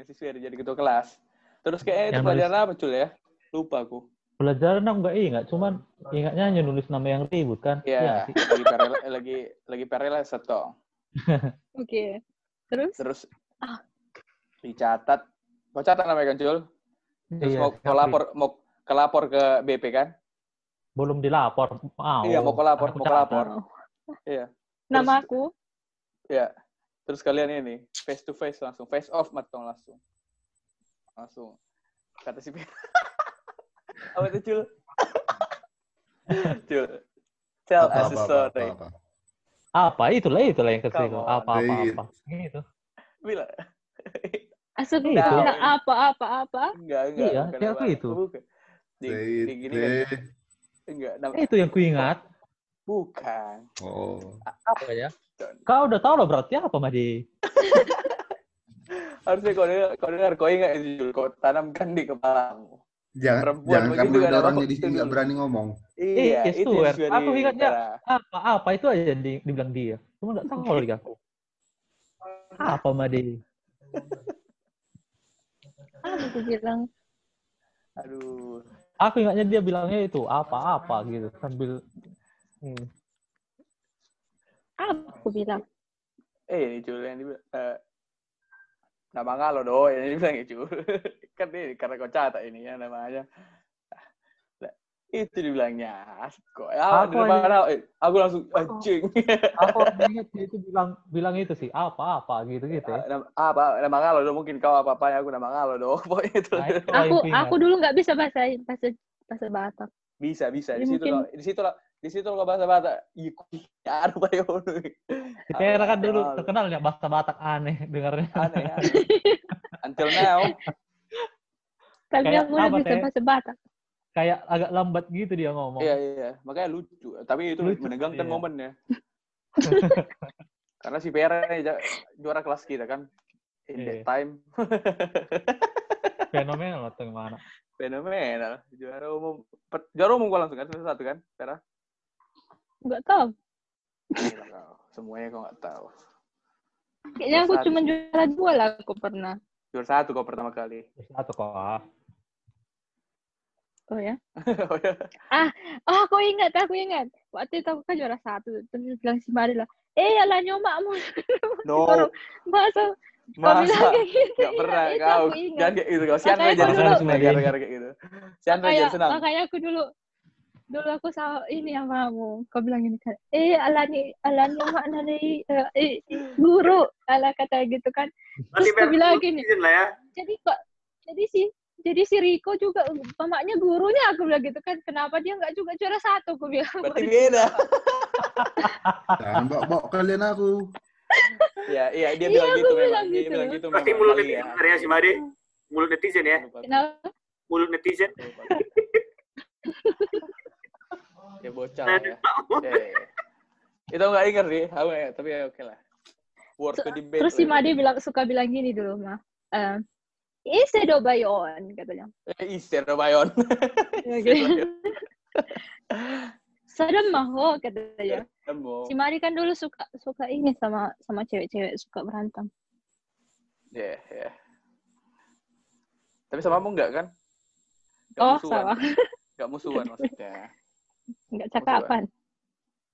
Yang si Sueri jadi ketua kelas. Terus kayaknya itu Yang pelajaran apa, Cul ya? Lupa aku. Pelajaran aku nggak ingat, cuman ingatnya hanya nulis nama yang ribut kan. Ya, Iya sih. lagi perela, lagi lagi perela. Oke. Terus? Terus Ah. dicatat. Mau catat namanya kan, Cul? Terus Iya, mau, mau lapor mau kelapor ke BP kan? Belum dilapor. Mau. Iya, mau kelapor, mau kelapor. Iya. Nama aku? Ya. Terus kalian ini face to face langsung face off matong langsung. Langsung. Kata si Apa itu Cul? Cul. Tell Apa, us apa, a apa, story. apa, apa. Apa itulah itulah yang on, Apa apa apa. Gitu. Bila. Asal Itu. apa apa apa? Enggak, enggak. Iya, kayak aku apa. itu. Bukan. Di, di gini kan. Enggak, Itu yang kuingat. bukan. Oh. Apa ya? Kau udah tahu lah berarti apa, Madi? Harusnya kau dengar, kau dengar, kau ingat itu, Jul. Kau tanamkan di kepalamu. Jangan, Perempuan jangan begitu karena kan, ada apa orangnya di itu sini nggak berani ngomong. Iya, yes, itu sudah Aku ingatnya dibicara. apa apa itu aja yang di- dibilang dia. Cuma nggak tahu lagi aku. Apa, Madi? Aku bilang? Aduh. Aku ingatnya dia bilangnya itu apa-apa gitu sambil hmm. Apa aku bilang? Eh, ini Jul yang dibilang. eh, nama ngalo do, yang dibilang ya Jul. kan ini karena kau catat ini ya namanya. Lah, itu dibilangnya. Kok ya, Aku di depan aku, eh, aku langsung anjing. aku ingat dia itu bilang bilang itu sih apa-apa gitu gitu ya. nama, apa nama ngalo do mungkin kau apa apa aku nama ngalo do pokoknya itu Nah, Aku aku dulu nggak bisa bahasa bahasa bahasa Batak. bisa bisa di situ mungkin- lo di situ lo di situ lo bahasa iya ya ada apa ya Si Tera kan dulu Ngalo. terkenalnya bahasa Batak aneh dengarnya. aneh aneh until now Tapi Kayak aku udah bisa bahasa Batak. Kayak agak lambat gitu dia ngomong. iya iya makanya lucu tapi itu Lucu, menegangkan iya. momennya karena si Pera juara kelas kita kan in that Iya. time Fenomenal atau gimana? fenomenal juara umum per- juara umum gua langsung kan satu satu kan Pera Nggak tahu. Semuanya kau nggak tahu Kayaknya aku Satu. cuma juara dua lah aku pernah. juara satu kau pertama kali Satu kok. ah. Oh ya? oh ya Oh, aku ingat, aku ingat. Waktu itu aku kan juara satu. Terus bilang si Mari lah, eh ala nyomakmu. No, Masa kau bilang masa kayak gitu. nggak pernah Iya, itu kau aku ingat. jangan kayak gitu kau sian aku senang gara-gara kayak gitu sian jadi senang makanya aku dulu dulu aku sama ini sama kamu kau bilang gini kan eh alani alani makna dari eh, eh, guru ala kata gitu kan Terus kau Per, bilang gini. ya. jadi kok jadi si jadi si Riko juga mamanya gurunya aku bilang gitu kan kenapa dia nggak juga juara satu aku bilang berarti beda Jangan bawa-bawa kalian aku. ya iya dia Iya, bilang aku gitu memang bilang dia gitu. bilang gitu Pasti mulut kali netizen ya si Made. Mulut netizen ya. kenapa Mulut netizen. Ya bocah lah ya Ya, ya, ya. itu nggak ingat sih aku nggak- tapi ya oke lah worth the debate terus si. Made bilang suka bilang gini dulu mah eh Ise do bayon katanya. Eh, Ister Bayon. Sadam maho katanya. Temu. Si Mari kan dulu suka suka ini sama sama cewek-cewek suka berantem. Ya, ya. Tapi sama kamu enggak kan? Nggak Oh, musuhan. sama. Nggak musuhan maksudnya. Enggak cakapan.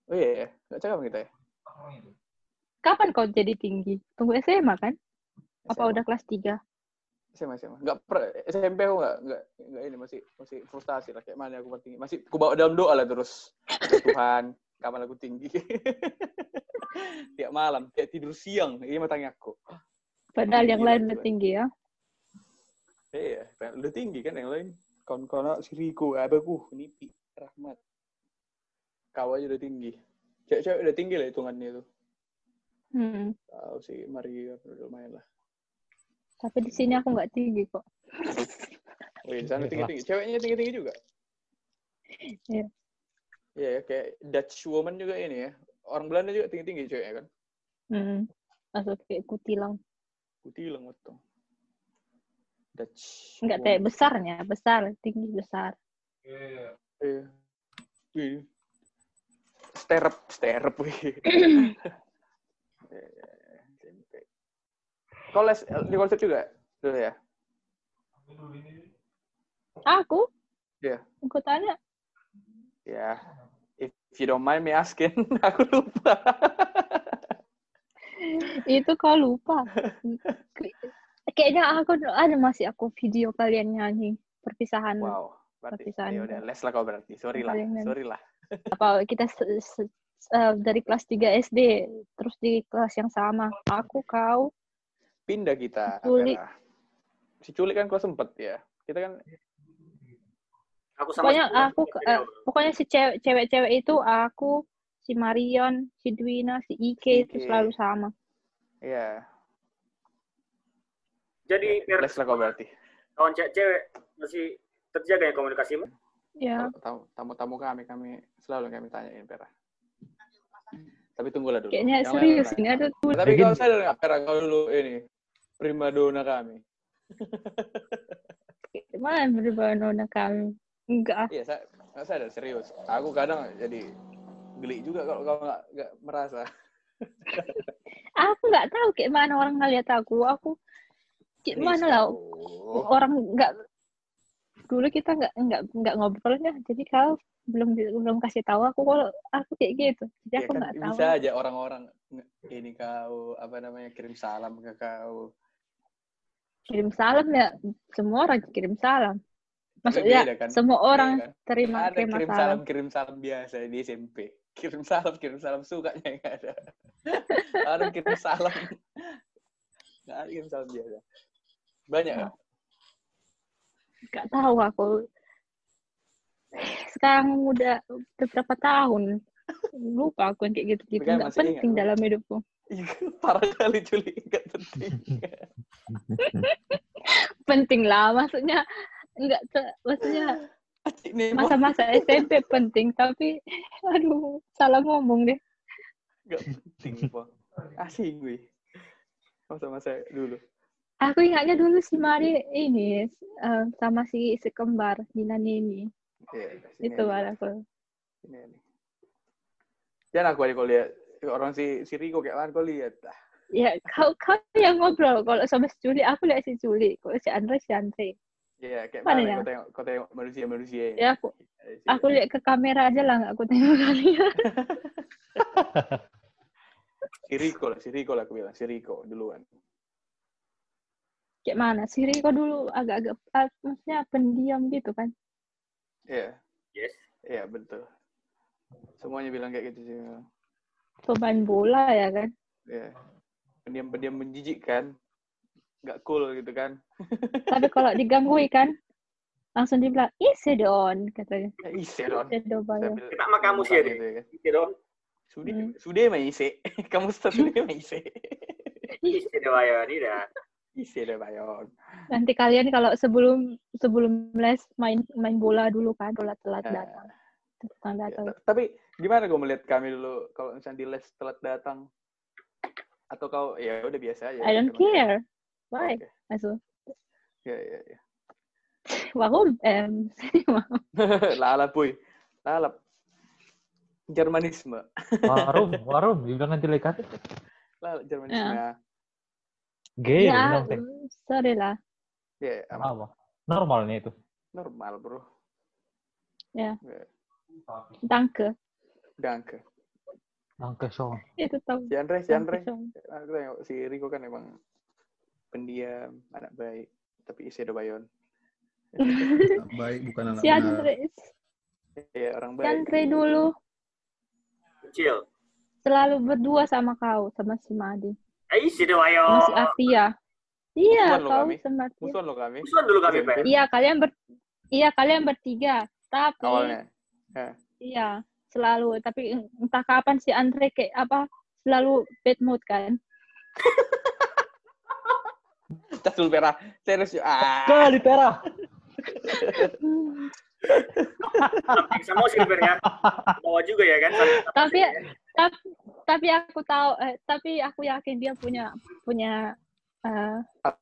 Oh iya, ya. nggak cakap kita ya? Kapan kau jadi tinggi? Tunggu SMA kan? Apa SMA. udah kelas 3? SMA, SMA. Nggak per, SMP aku nggak, nggak, nggak ini masih masih frustasi lah kayak mana aku tinggi. Masih aku bawa dalam doa lah terus. Ya Tuhan, kapan aku tinggi? tiap malam, tiap tidur siang, ini matanya aku. Padahal yang Gila, lain gila. udah tinggi ya. Iya, udah tinggi kan yang lain. Kawan-kawan si Riko, abaku, Nipi, Rahmat. Kau aja udah tinggi. Cewek-cewek udah tinggi lah hitungannya itu. Hmm. Tahu sih, Maria udah lumayan lah. Tapi di sini aku nggak tinggi kok. Oh iya, di sana tinggi-tinggi. Ceweknya tinggi-tinggi juga. Iya. Iya, ya, kayak Dutch woman juga ini ya. Orang Belanda juga tinggi-tinggi ceweknya kan. Hmm. Masuk kayak kutilang. Kutilang motong. Dutch. Enggak kayak besarnya, besar, tinggi besar. Iya. Wih. Wih. Iya, iya, iya. SMP. Kau les di konsep juga dulu ya? Aku? Iya. Aku tanya. Ya. If you don't mind me asking, aku lupa. Itu kau lupa. Kayaknya aku ada masih aku video kalian nyanyi perpisahan. Wow. Berarti Perpisahan ya udah les lah kau berarti. Sorry lah, sorry lah. Apa kita se- se- eh, dari kelas 3 SD terus di kelas yang sama. Aku, kau, Pindah kita. Culik. Si Culik kan kelas 4 ya. Kita kan Aku sama pokoknya si- aku eh, pokoknya si cewek- cewek-cewek itu aku, si Marion, si Dwina, si Ike itu Ike. selalu sama. ya Jadi lah kau berarti. kawan cewek-cewek masih terjaga ya komunikasimu? Ya. Kalau tamu- Tamu-tamu kami, kami selalu kami tanyain Pera. Tapi tunggulah dulu. Kayaknya Yang serius ini ada tuh. Tapi kau sadar nggak Pera kau dulu ini primadona kami. Mana berubah nona kami? Enggak. Iya, saya nggak sadar serius. Aku kadang jadi geli juga kalau kau nggak nggak merasa. Aku nggak tahu kayak mana orang ngeliat aku. Aku kayak mana lah orang nggak dulu kita nggak nggak nggak ngobrolnya. Jadi kau belum belum kasih tahu aku kalau aku kayak gitu. Jadi Ya aku kan nggak tahu. bisa aja orang-orang ini kau apa namanya kirim salam ke kau. Kirim salam ya. Semua orang kirim salam. Maksudnya beda kan? semua orang Iya kan? terima ada terima kirim salam. salam kirim salam biasa di SMP. Kirim salam kirim salam sukanya nggak ada. Orang kirim salam. Nggak ada kirim salam biasa. Banyak kan? Nggak tahu aku. Sekarang udah udah berapa tahun? Lupa aku yang kayak gitu-gitu. Ingat, penting Bu. dalam hidupku. Iya, Parah kali Juli nggak penting. Penting lah, maksudnya nggak maksudnya masa-masa SMP penting tapi aduh salah ngomong deh nggak penting. Asing gue. Masa-masa dulu. Aku ingatnya dulu si Mari ini eh, sama si si kembar Dina Nini Iya, sini itu ada aku. Jangan aku kau lihat orang si si Riko kayak mana kau lihat. Ya kau kau yang ngobrol kalau sama si Juli aku lihat si Juli kalau si Andre si Andre Iya, kayak Mana mana, ya? kau tengok kau tengok manusia-manusia ini. ya aku aku lihat ke kamera aja lah aku tengok kalian Si Riko lah, si Riko lah aku bilang. Si Riko duluan. Kayak mana? Si Riko dulu agak-agak, ah, maksudnya pendiam gitu kan. Iya, Yes. iya betul. Semuanya bilang kayak gitu sih. Pemain bola ya kan. Iya. Pendiam-pendiam menjijikkan. Nggak cool gitu kan. Tapi kalau digangguin kan, langsung dibilang, isi don, katanya. Ya, bilang, Kita sama kamu sih, gitu Ade. ya kan. Gitu dong. Sudah, Hmm. sudah mah isi. Kamu sudah mah isi. Isi doa ya, ini dah. Isi deh bayon. Nanti kalian kalau sebelum sebelum les main main bola dulu kan, bola telat Eh, datang. Telat datang. Ya, tapi gimana kau melihat kami dulu kalau misalnya di les telat datang? Atau kau ya udah biasa aja? I don't care. Why? Also, Ya, ya, ya. warum? Ähm, Lalap, puy. Lalap. Jermanisme. Warum, warum, dibilang nanti lekat. Lalap Jermanisme. Gay, ya, bilang teh. mm, sorry lah. Ya, aman. Apa? Normalnya itu. normal, bro. Danke. Danke. Danke schon. Itu tahu. Si Andre, si Andre. Aku tengok si Rico kan emang pendiam, anak baik, tapi isi ada bayon. Anak baik bukan anak Si. Andre, Iya, orang si baik. Andre dulu Kecil. selalu berdua sama kau, sama si Madi. Ya. Sama si Atia. Iya, kau sama Atia. Musuhan lo kami. Musuhan dulu kami. Pak. Iya, kalian ber Iya, kalian bertiga. Tapi Awalnya. iya, selalu tapi entah kapan si Andre kayak apa selalu bad mood kan. Casul pera. Serius. Ah. Kali pera. Sama silver ya. Bawa juga ya kan. tapi tapi tapi aku tahu eh, tapi aku yakin dia punya punya eh,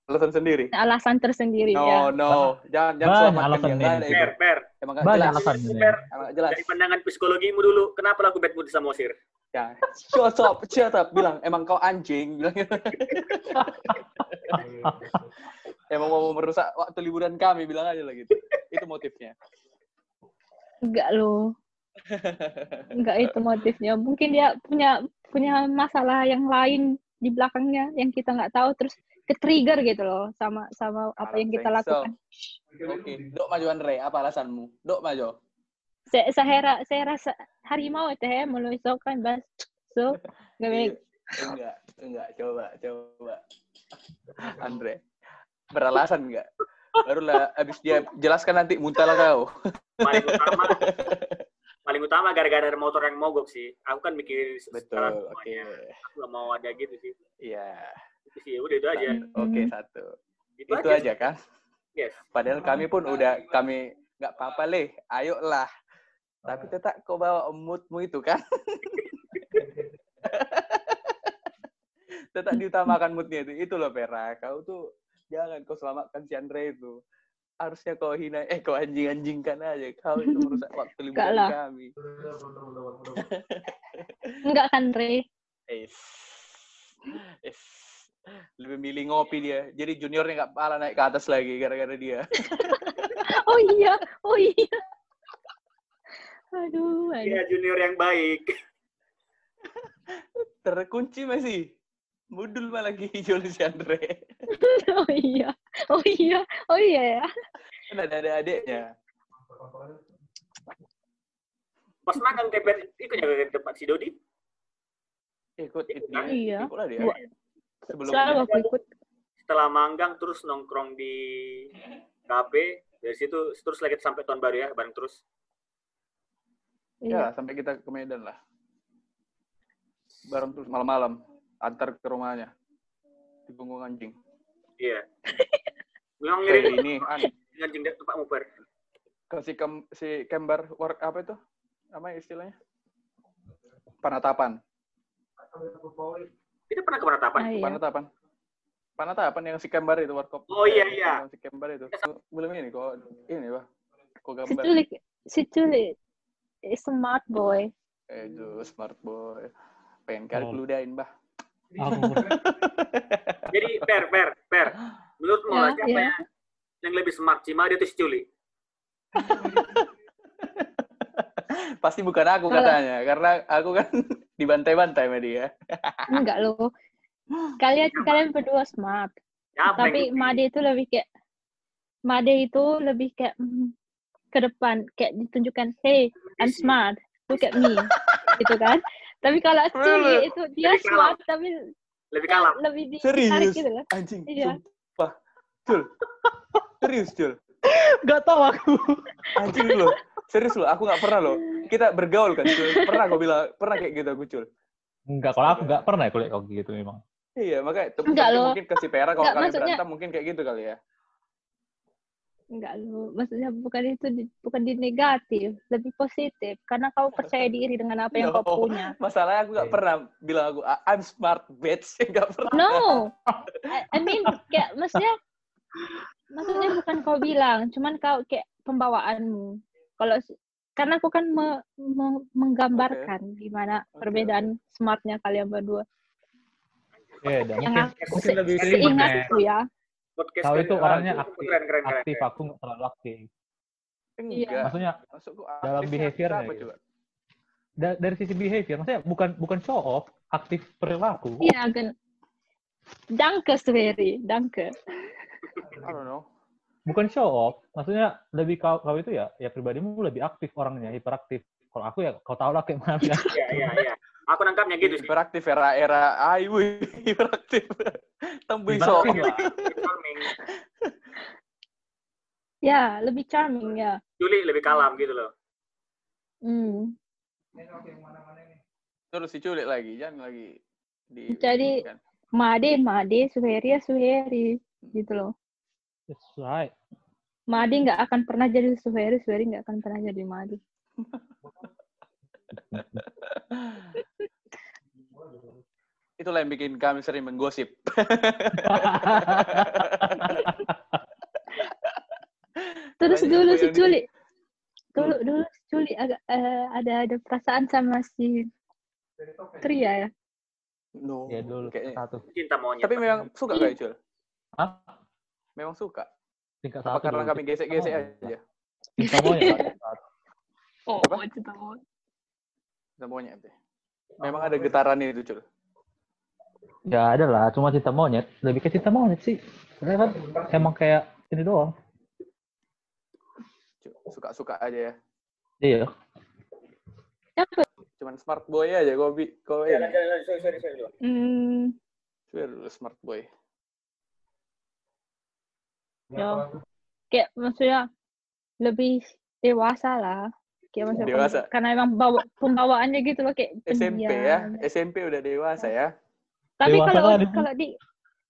Alasan sendiri. alasan tersendiri No, ya. no. Jangan, jangan Banyak alasan ada itu. Per, per. Emang Banyak Emang nggak jelas. dari pandangan psikologimu dulu, kenapa lagu bad mood sama Osir? Ya. Shut up, shut up. Bilang, emang kau anjing. Bilang gitu. emang mau merusak waktu liburan kami. Bilang aja lah gitu. Itu motifnya. Enggak loh. Enggak itu motifnya. Mungkin dia punya punya masalah yang lain di belakangnya yang kita nggak tahu terus ke-trigger gitu loh sama sama apa yang kita think so. lakukan. Oke. Dok maju Andre. Apa alasanmu? Dok maju. Saya saya, saya rasa harimau itu ya meluisaukan bas. So, nggak baik. Enggak, enggak. Coba, coba. Andre. Beralasan enggak? Barulah abis dia jelaskan nanti muntah lah kau. Paling utama, gara-gara ada motor yang mogok sih. Aku kan mikir Betul, oke. semuanya. Aku nggak mau ada gitu sih. Iya. Itu sih, udah itu aja. Oke, Hmm. satu. Itu, Itu aja kan? Yes. Padahal kami pun udah kami nggak apa-apa leh, ayolah. Tapi tetap kau bawa moodmu itu kan? tetap diutamakan moodnya itu. Itu loh Pera. Kau tuh jangan kau selamatkan si Andre itu. Harusnya kau hina, eh kau anjing-anjingkan aja. Kau itu merusak waktu liburan lah. kami. Enggak kan, Re? Es. Es. Lebih milih ngopi dia. Jadi juniornya nggak pala naik ke atas lagi gara-gara dia. Oh iya, oh iya. Aduh, aduh. Iya, junior yang baik. Terkunci masih. Mudul malah lagi Julius Andre. Oh iya, oh iya, oh iya ya. Kan ada adik-adiknya. Pas makan tempat ikut jaga ke tempat si Dodi. Ikut itu. Iya. Ikutlah dia. Sebelum Selalu aku ikut. Setelah manggang terus nongkrong di kafe. Dari situ terus lagi sampai tahun baru ya, bareng terus. Iya. ya sampai kita ke Medan lah. Bareng terus malam-malam antar ke rumahnya. Di punggung anjing. Iya. Memang ngirim ini an, anjing tempat muper. ke si, kem, si Kembar work apa itu? Apa istilahnya? Panatapan. Kita pernah ke Penatapan. Ah, iya. Panatapan. Panatapan yang si Kembar itu warkop. Oh, iya, iya. Yang Si Kembar itu. Belum ini kok ini Pak. Kok Si gambar. Culik, si Culik is smart boy. Eh, smart boy. Pengen kali Oh. keludain, Bah. Aku Jadi per per per. Menurutmu Ya, ya. yang, yang lebih smart, Cima dia atau si Culi? Pasti bukan aku katanya, karena aku kan dibantai-bantai sama dia. Enggak loh. Kalian kalian berdua smart. Siapa Tapi yang- Made itu lebih kayak Made itu lebih kayak mm, ke depan kayak ditunjukkan, hey, I'm smart, look at me, gitu kan? Tapi kalau Culi itu dia Lebih tapi lebih kalem. lebih ditarik Serius? gitu loh. Anjing, Iya. sumpah. Cul. Serius, Cul. Gak tahu aku. Anjing loh. Serius loh, aku nggak pernah loh. Kita bergaul kan, Cul. Pernah kau bilang, pernah kayak gitu aku, Cul. Enggak, kalau aku nggak pernah ya kuliah kau gitu memang. Iya, makanya Enggak mungkin- loh. mungkin ke si Pera kalau Enggak, kalian maksudnya- berantem mungkin kayak gitu kali ya. Enggak loh, maksudnya bukan itu di- bukan di negatif, lebih positif karena kau percaya diri dengan apa yang kau No. punya. Masalahnya aku nggak pernah bilang aku "I- I'm smart bitch, nggak pernah. No, I, I mean kayak maksudnya maksudnya bukan kau bilang, cuman kau kayak pembawaanmu. Kalau karena aku kan me- me- menggambarkan gimana Oke, perbedaan smartnya kalian berdua. Iya, dah. Yang mungkin, aku- mungkin se- lebih Seingatku ya, Podcast Kau itu orangnya itu aktif, Keren, keren, keren. aktif keren. aku nggak terlalu aktif. Enggak. Maksudnya Maksudku dalam apa gitu. coba? da- dari sisi behavior, maksudnya bukan bukan show off, aktif perilaku. iya kan. Danke, Sveri, danke. I don't know. Bukan show off, maksudnya lebih kau, kau itu ya, ya pribadimu lebih aktif orangnya, hiperaktif. Kalau aku ya, kau tahu lah kayak mana. Iya, iya, iya. Aku nangkapnya gitu sih. Hiperaktif era era ayu hiperaktif. Tembui so. Ya, lebih charming ya. Juli lebih kalem gitu loh. Hmm. Terus si culik lagi, jangan lagi di Jadi- kan. Made, Made, Suheri ya Suheri, gitu loh. That's right. Made nggak akan pernah jadi Suheri, Suheri nggak akan pernah jadi Made. Itulah yang bikin kami sering menggosip. Terus Banyak dulu si Culi, dulu dulu si Culi agak eh, ada ada perasaan sama si Tria ya. No. ya dulu Kayaknya. satu. Cinta monyet. Tapi memang suka gak Cul? Hah? Memang suka. Tingkat Apa satu. karena dulu. kami gesek-gesek Oh, aja? Cinta monyet. Oh, Apa? Cinta monyet. Semuanya deh. Memang ada getaran itu Cul. Ya ada lah, cuma cinta monyet. Lebih ke cinta monyet sih. Karena kan emang kayak ini doang. Suka-suka aja ya. Iya. Cuman smart boy aja kau bi kau Ya, sorry, sorry, sorry. Hmm, dulu smart boy. ya. Kayak maksudnya lebih dewasa lah. Kayak maksudnya Dewasa. karena emang bawa pembawaannya gitu loh kayak SMP pendiam. ya. SMP udah dewasa ya. Tapi Dewasa kalau kali. kalau di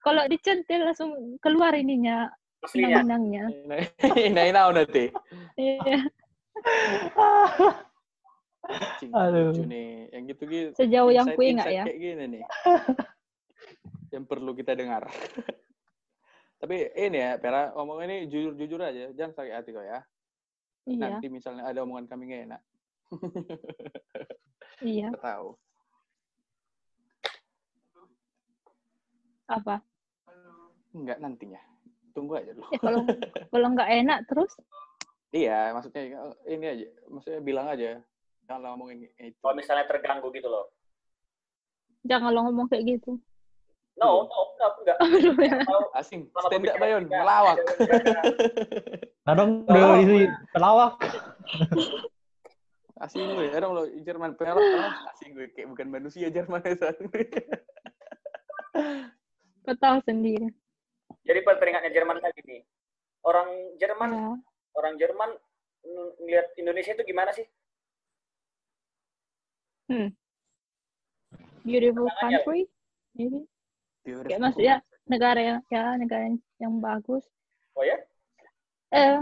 kalau dicentil langsung keluar ininya. Nah, nah, nanti. Iya. Aduh. nih. Yang gitu-gitu. Sejauh yang ku ingat ya. Kayak gini nih. yang perlu kita dengar. Tapi ini ya, Pera, ngomong ini jujur-jujur aja. Jangan sakit hati kok ya. Iya, Nanti misalnya ada omongan kami nggak enak. iya. Kita tahu. Apa? Enggak nantinya. Tunggu aja dulu. Ya kalau kalau nggak enak terus Iya, maksudnya ini aja. Maksudnya bilang aja. Jangan ngomongin itu. Kalau misalnya terganggu gitu loh. jangan lo ngomong kayak gitu. No, no, no, enggak. Mau Asing. Stand up, Bayon. Melawak. ada menjaga. Nah dong, Oh. udah isi pelawak. Asing gue. Ada lo Jerman pelawak. Asing gue. Kayak bukan manusia Jerman itu. Kau tahu sendiri. Jadi teringatnya Jerman lagi nih. Orang Jerman, Ya. orang Jerman ng- ngeliat Indonesia itu gimana sih? Beautiful Tenang aja. country, maybe. Kayak maksudnya negara yang ya negara yang, yang bagus. Oh ya? Eh,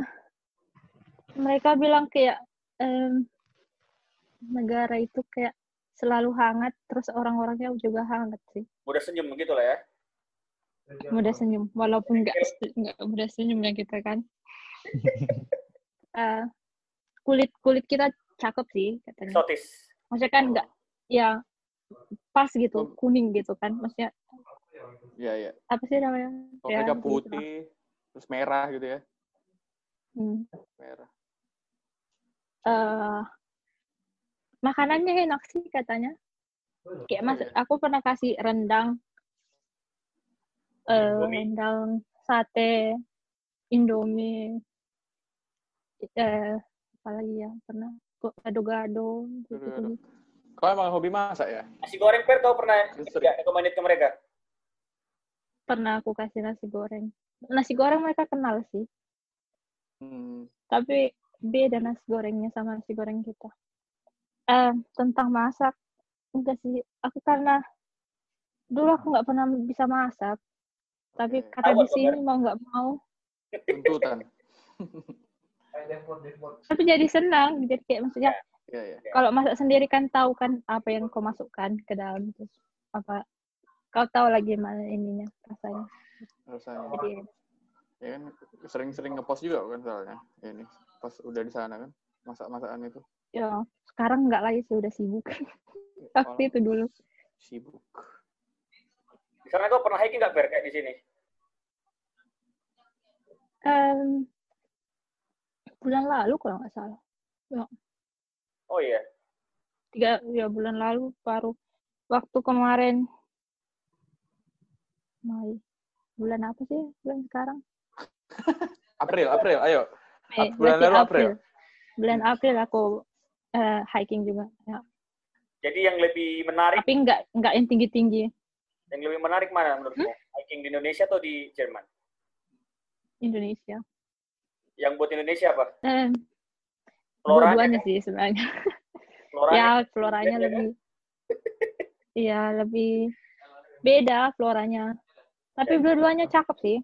mereka bilang kayak em, negara itu kayak selalu hangat, terus orang-orangnya juga hangat sih. Mudah senyum gitu lah ya. Mudah senyum, walaupun nggak nggak mudah senyum ya kita kan. Eh, kulit kulit kita cakep sih katanya. Eksotis. Maksudnya kan nggak ya pas gitu, kuning gitu kan. Maksudnya Iya, iya. apa sih namanya? Kalau Ya, mereka gitu. putih, terus merah gitu ya. Hmm. Merah. eh makanannya enak sih katanya. Kayak mas, aku pernah kasih rendang, eh Indomie. rendang, sate, indomie, eh apa lagi ya pernah kok gado-gado gitu. Kau emang hobi masak ya? Nasi goreng Per, kau pernah ya, recommended ke mereka? Pernah aku kasih nasi goreng. Nasi goreng mereka kenal sih, Hmm. tapi beda nasi gorengnya sama nasi goreng kita. Eh, tentang masak, enggak sih. Aku karena dulu aku nggak pernah bisa masak, tapi karena di sini mau nggak mau, Tuntutan. tapi jadi senang. Jadi kayak maksudnya Iya, iya. kalau masak sendiri kan tahu kan apa yang kau masukkan ke dalam terus apa kau tahu lagi mana ininya rasanya. Rasanya. Jadi Ya kan sering-sering ngepost juga kan soalnya. Ini pas udah di sana kan masak-masakan itu. ya sekarang nggak lagi sih udah sibuk. Waktu itu dulu. Sibuk. Di sana kau pernah hiking nggak Per kayak di sini? Em, bulan lalu kalau nggak salah. Oh iya. tiga ya bulan lalu baru waktu kemarin Mei bulan apa sih bulan sekarang April, April, ayo. Mei bulan berarti lalu April. bulan April aku eh, hiking juga ya. Jadi yang lebih menarik, tapi nggak nggak yang tinggi tinggi yang lebih menarik mana menurutmu? Hmm? Hiking di Indonesia atau di Jerman? Indonesia Yang buat Indonesia apa? eh, Floranya, dua-duanya sih sebenarnya floranya. ya floranya lebih iya lebih beda floranya tapi dua-duanya cakep sih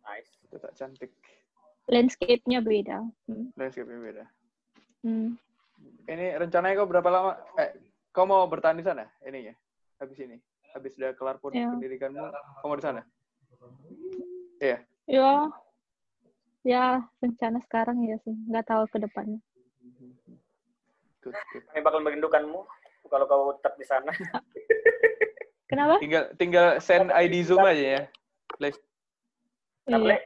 Nice. Itu tak cantik. landscape-nya beda Hmm. Landscape-nya beda. Hmm. Ini rencananya kau berapa lama? Eh, kau mau bertahan di sana? Ininya, habis ini, habis udah kelar pun Iya. pendidikanmu, kau mau di sana? Iya. Ya, ya rencana sekarang ya sih, nggak tahu ke depannya. Good, good. Kami bakal merindukanmu kalau kau tetap di sana. Kenapa? Tinggal tinggal send ID Zoom aja ya. Les. Nggak Iya. boleh?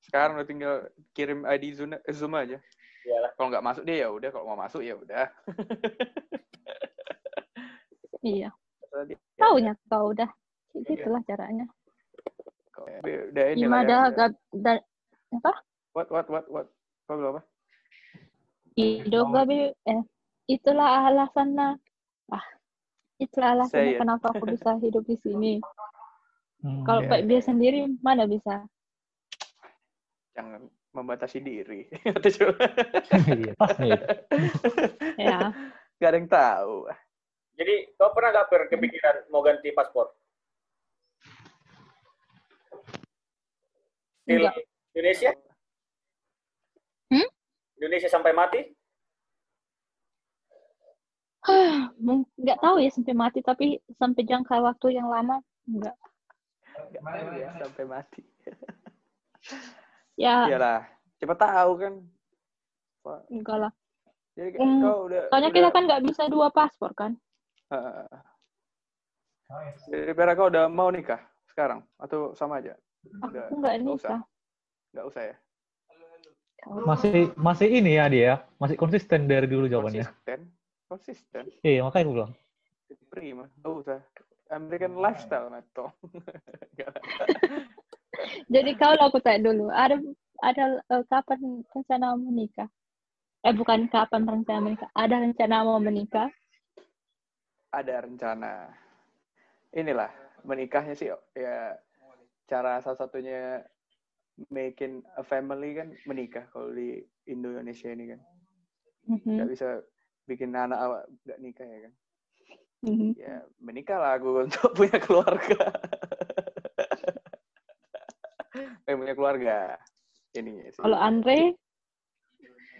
Sekarang udah tinggal kirim ID Zoom, Zoom aja. Iyalah. Kalau nggak masuk dia ya udah, kalau mau masuk ya udah. Iya. Taunya kau udah. Kayak Gitulah caranya. Kau- Udah ini lah Gimana ya. gak dan apa? What what what what? Kau bilang apa? Hidup gak bi eh itulah alasannya. Ah, itulah alasannya Say it. kenapa aku bisa hidup di sini. Hmm, Kalau kayak dia sendiri mana bisa? Jangan membatasi diri. Iya. Ya, Gak ada yang tahu. Jadi kau pernah nggak Per kepikiran mau ganti paspor? Enggak. Indonesia? Hmm? Indonesia sampai mati? nggak tahu ya sampai mati tapi sampai jangka waktu yang lama enggak. Gak tahu ya sampai mati. Ya, Iyalah, cepat tahu kan. Wah, enggak lah. Jadi Hmm, kau udah. Soalnya udah, kita kan nggak bisa dua paspor kan? Heeh. Jadi Vera kau udah mau nikah sekarang atau sama aja? Udah, Aku nggak nggak usah. nikah. Nggak usah ya? Masih masih ini ya dia, masih konsisten dari dulu jawabannya. Konsisten, konsisten. Iya, makanya aku bilang. Prima, nggak usah. American lifestyle atau Jadi kalau aku tanya dulu, ada ada eh, kapan rencana mau menikah? Eh bukan kapan rencana menikah, ada rencana mau menikah? ada rencana. Inilah menikahnya sih ya cara salah satunya making a family kan menikah kalau di Indonesia ini kan Mhm, nggak bisa bikin anak awak nggak nikah ya kan mhm. ya menikah lah aku untuk punya keluarga eh punya keluarga ini sih Kalau Andre,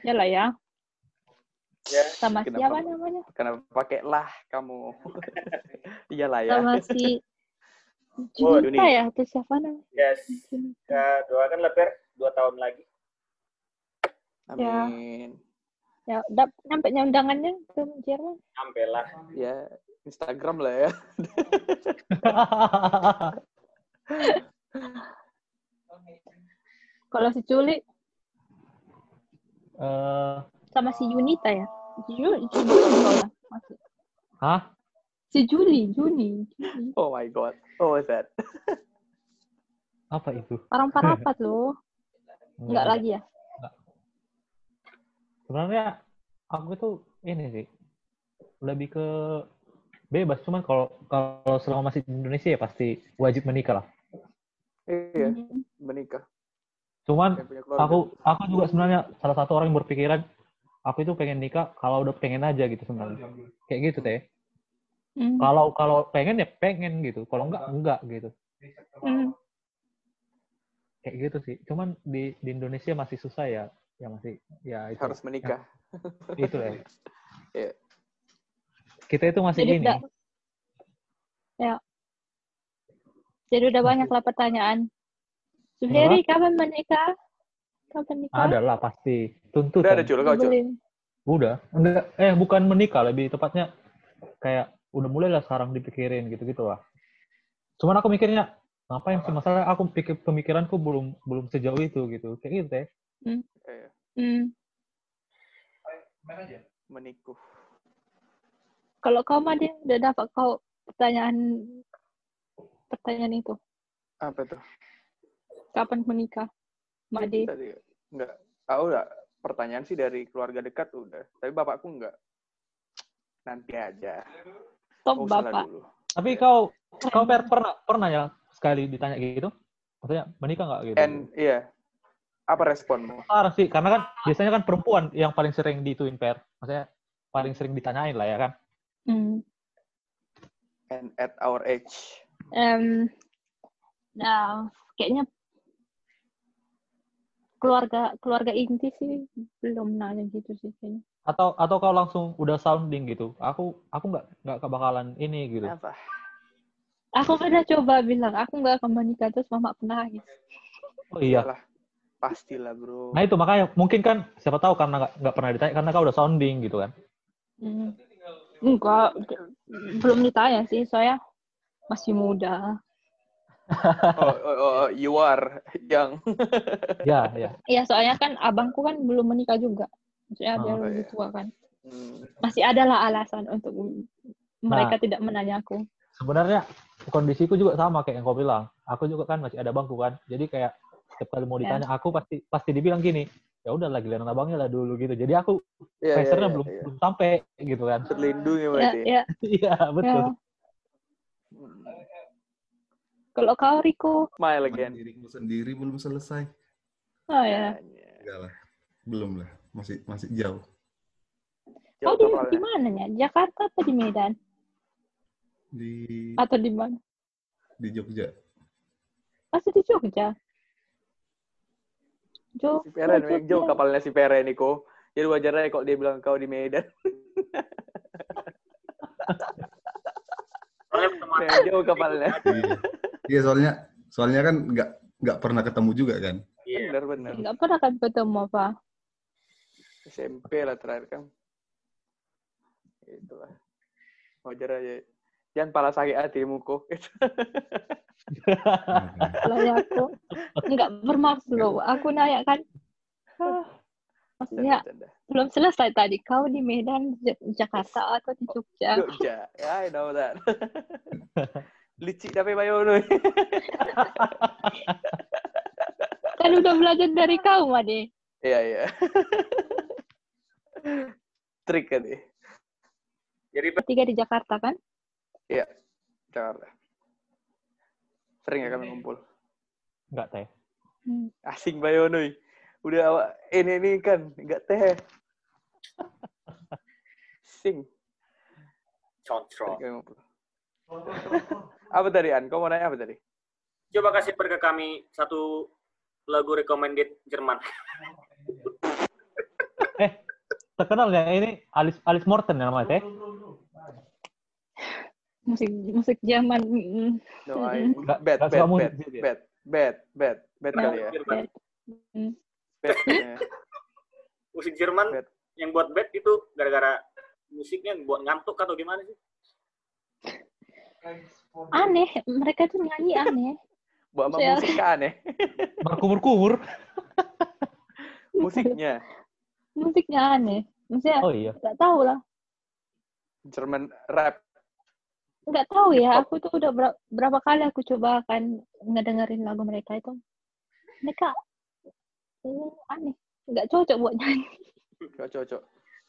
ya lah ya, Ya. sama Kenapa? siapa namanya? kenapa pakai lah kamu iyalah ya Sama si Oh, Juni. Junita ya, atau siapa namanya? Yes. Ya, doakanlah Per dua tahun lagi. Ya. amin Ya, udah nampaknya undangannya ke Jerman. Sampai lah. ya Instagram lah ya Kalau si Culi, Eh, Sama si Yunita ya? Juli, Juli. Masuk. hah? Si Juli, Juni. Juli. Oh my god. Oh, what's that? Apa itu? Orang parapat loh. Enggak lagi ya? Sebenarnya aku itu ini sih lebih ke bebas cuman kalau kalau selama masih di Indonesia ya pasti wajib menikah lah. Iya, Hmm. menikah. Cuman aku aku juga sebenarnya salah satu orang yang berpikiran aku itu pengen nikah kalau udah pengen aja gitu sebenarnya. Kayak gitu teh. Hmm. Kalau kalau pengen ya pengen gitu. Kalau enggak enggak gitu. Hmm. Kayak gitu sih. Cuman di di Indonesia masih susah ya. Ya masih ya itu. harus menikah. Itu ya. Iya. Kita itu masih Jadi ini. udah, ya. Jadi udah banyak lah pertanyaan. Suheri, kapan menikah? Kapan nikah? Ada lah pasti. Tuntutan. Udah ada Cul, kau Cul. Boleh. Udah. Enggak, eh bukan menikah, lebih tepatnya kayak udah mulai lah sekarang dipikirin gitu-gitu lah. Cuman aku mikirnya, ngapain sih masalah aku pikir pemikiranku belum belum sejauh itu gitu. Kayak gitu teh. Iya, Hmm. Menikuh. Kalau kau Madi udah dapat kau pertanyaan pertanyaan itu. Apa tuh? Kapan menikah? Madi. Tadi enggak. Ah, udah. Pertanyaan sih dari keluarga dekat udah. Tapi bapakku enggak. Nanti aja. Top Oh, bapak. dulu. Tapi kau kau per, pernah pernah ya sekali ditanya gitu? Maksudnya menikah nggak gitu? And iya. Apa responmu? Sekarang sih, karena kan biasanya kan perempuan yang paling sering dituin per. Maksudnya paling sering ditanyain lah ya kan. Hmm. And at our age. Em, nah, kayaknya keluarga keluarga inti sih belum nanya gitu sih kayaknya. Atau atau kau langsung udah sounding gitu. Aku aku nggak nggak kebakalan ini gitu. Apa? Aku pernah coba bilang aku nggak akan menikah terus mama pernah nangis. Oh iya. Iyalah. Pastilah, Bro. Nah itu makanya mungkin kan siapa tahu karena nggak pernah ditanya karena kau udah sounding gitu kan. Hmm. Enggak, belum ditanya sih, soalnya masih muda. Oh, oh, oh, oh, you are young. Ya ya. Iya, soalnya kan abangku kan belum menikah juga. Maksudnya dia Oh, lebih iya. tua kan. Hmm. Masih ada lah alasan untuk mereka tidak menanya aku. Sebenarnya kondisiku juga sama kayak yang kau bilang. Aku juga kan masih ada bangku kan. Jadi kayak setiap kali mau Ya. ditanya aku pasti pasti dibilang gini. Ya udah lah giliran abangnya lah dulu gitu. Jadi aku Iya, iya, pressure-nya iya, belum iya. belum sampai gitu kan. Terlindungi Ya, berarti. ya, Iya betul. ya. Hmm. Kalau kau Riko, Smile again. Diriku sendiri belum selesai. oh ya. Enggak lah. Belum lah. Masih masih jauh. Kau di, di mananya? Jakarta atau di Medan? Di Atau di mana? di Jogja. Masih di Jogja. Jogja. Si Peren, Jogja. jauh kapalnya si Peren nih, kok. Jadi wajar aja kalau dia bilang kau di Medan. Soalnya jauh kapalnya. Iya. Iya soalnya soalnya kan nggak nggak pernah ketemu juga kan. Iya. Bener, bener. Enggak pernah kan ketemu apa? SMP lah terakhir kan. Itulah. Wajar aja. Jangan pala sakit hatimu kok. Kalau ya aku enggak bermaksud loh. Aku nanya kan. ah, Maksudnya belum selesai tadi. Kau di Medan, Ja- Jakarta atau di Jogja? Jogja. I know that. Licik tapi bayono. Kan udah belajar dari kau, Made. Iya, iya. Trik kan ya. Jadi Tiga di Jakarta kan? Iya. Jakarta. Sering ya kami ngumpul. Enggak teh. Hmm. Asing bayono. Udah awak ini ini kan enggak teh. Sing. ngumpul. Apa tadi An? Kau mau nanya apa tadi? Coba kasih per ke kami satu lagu recommended Jerman. Terkenal ya ini Alice Alice Morten ya namanya teh. Musik musik zaman. mm, No. I bad, bad, bad, bad, bad, bad, bad Nah, kali ya. Jerman. mm. Bad. ya. Musik Jerman Bad. yang buat bad itu gara-gara musiknya buat ngantuk atau gimana sih? Aneh, mereka tuh nyanyi aneh. Buat sama musik kan aneh. Berkumur-kumur. Musiknya. musiknya aneh. Maksudnya Oh iya. nggak tahu lah. German rap. Nggak tahu ya. Aku tuh udah ber- berapa kali aku coba kan ngedengerin lagu mereka itu. Mereka eh, aneh. Nggak cocok buat nyanyi. Gak cocok.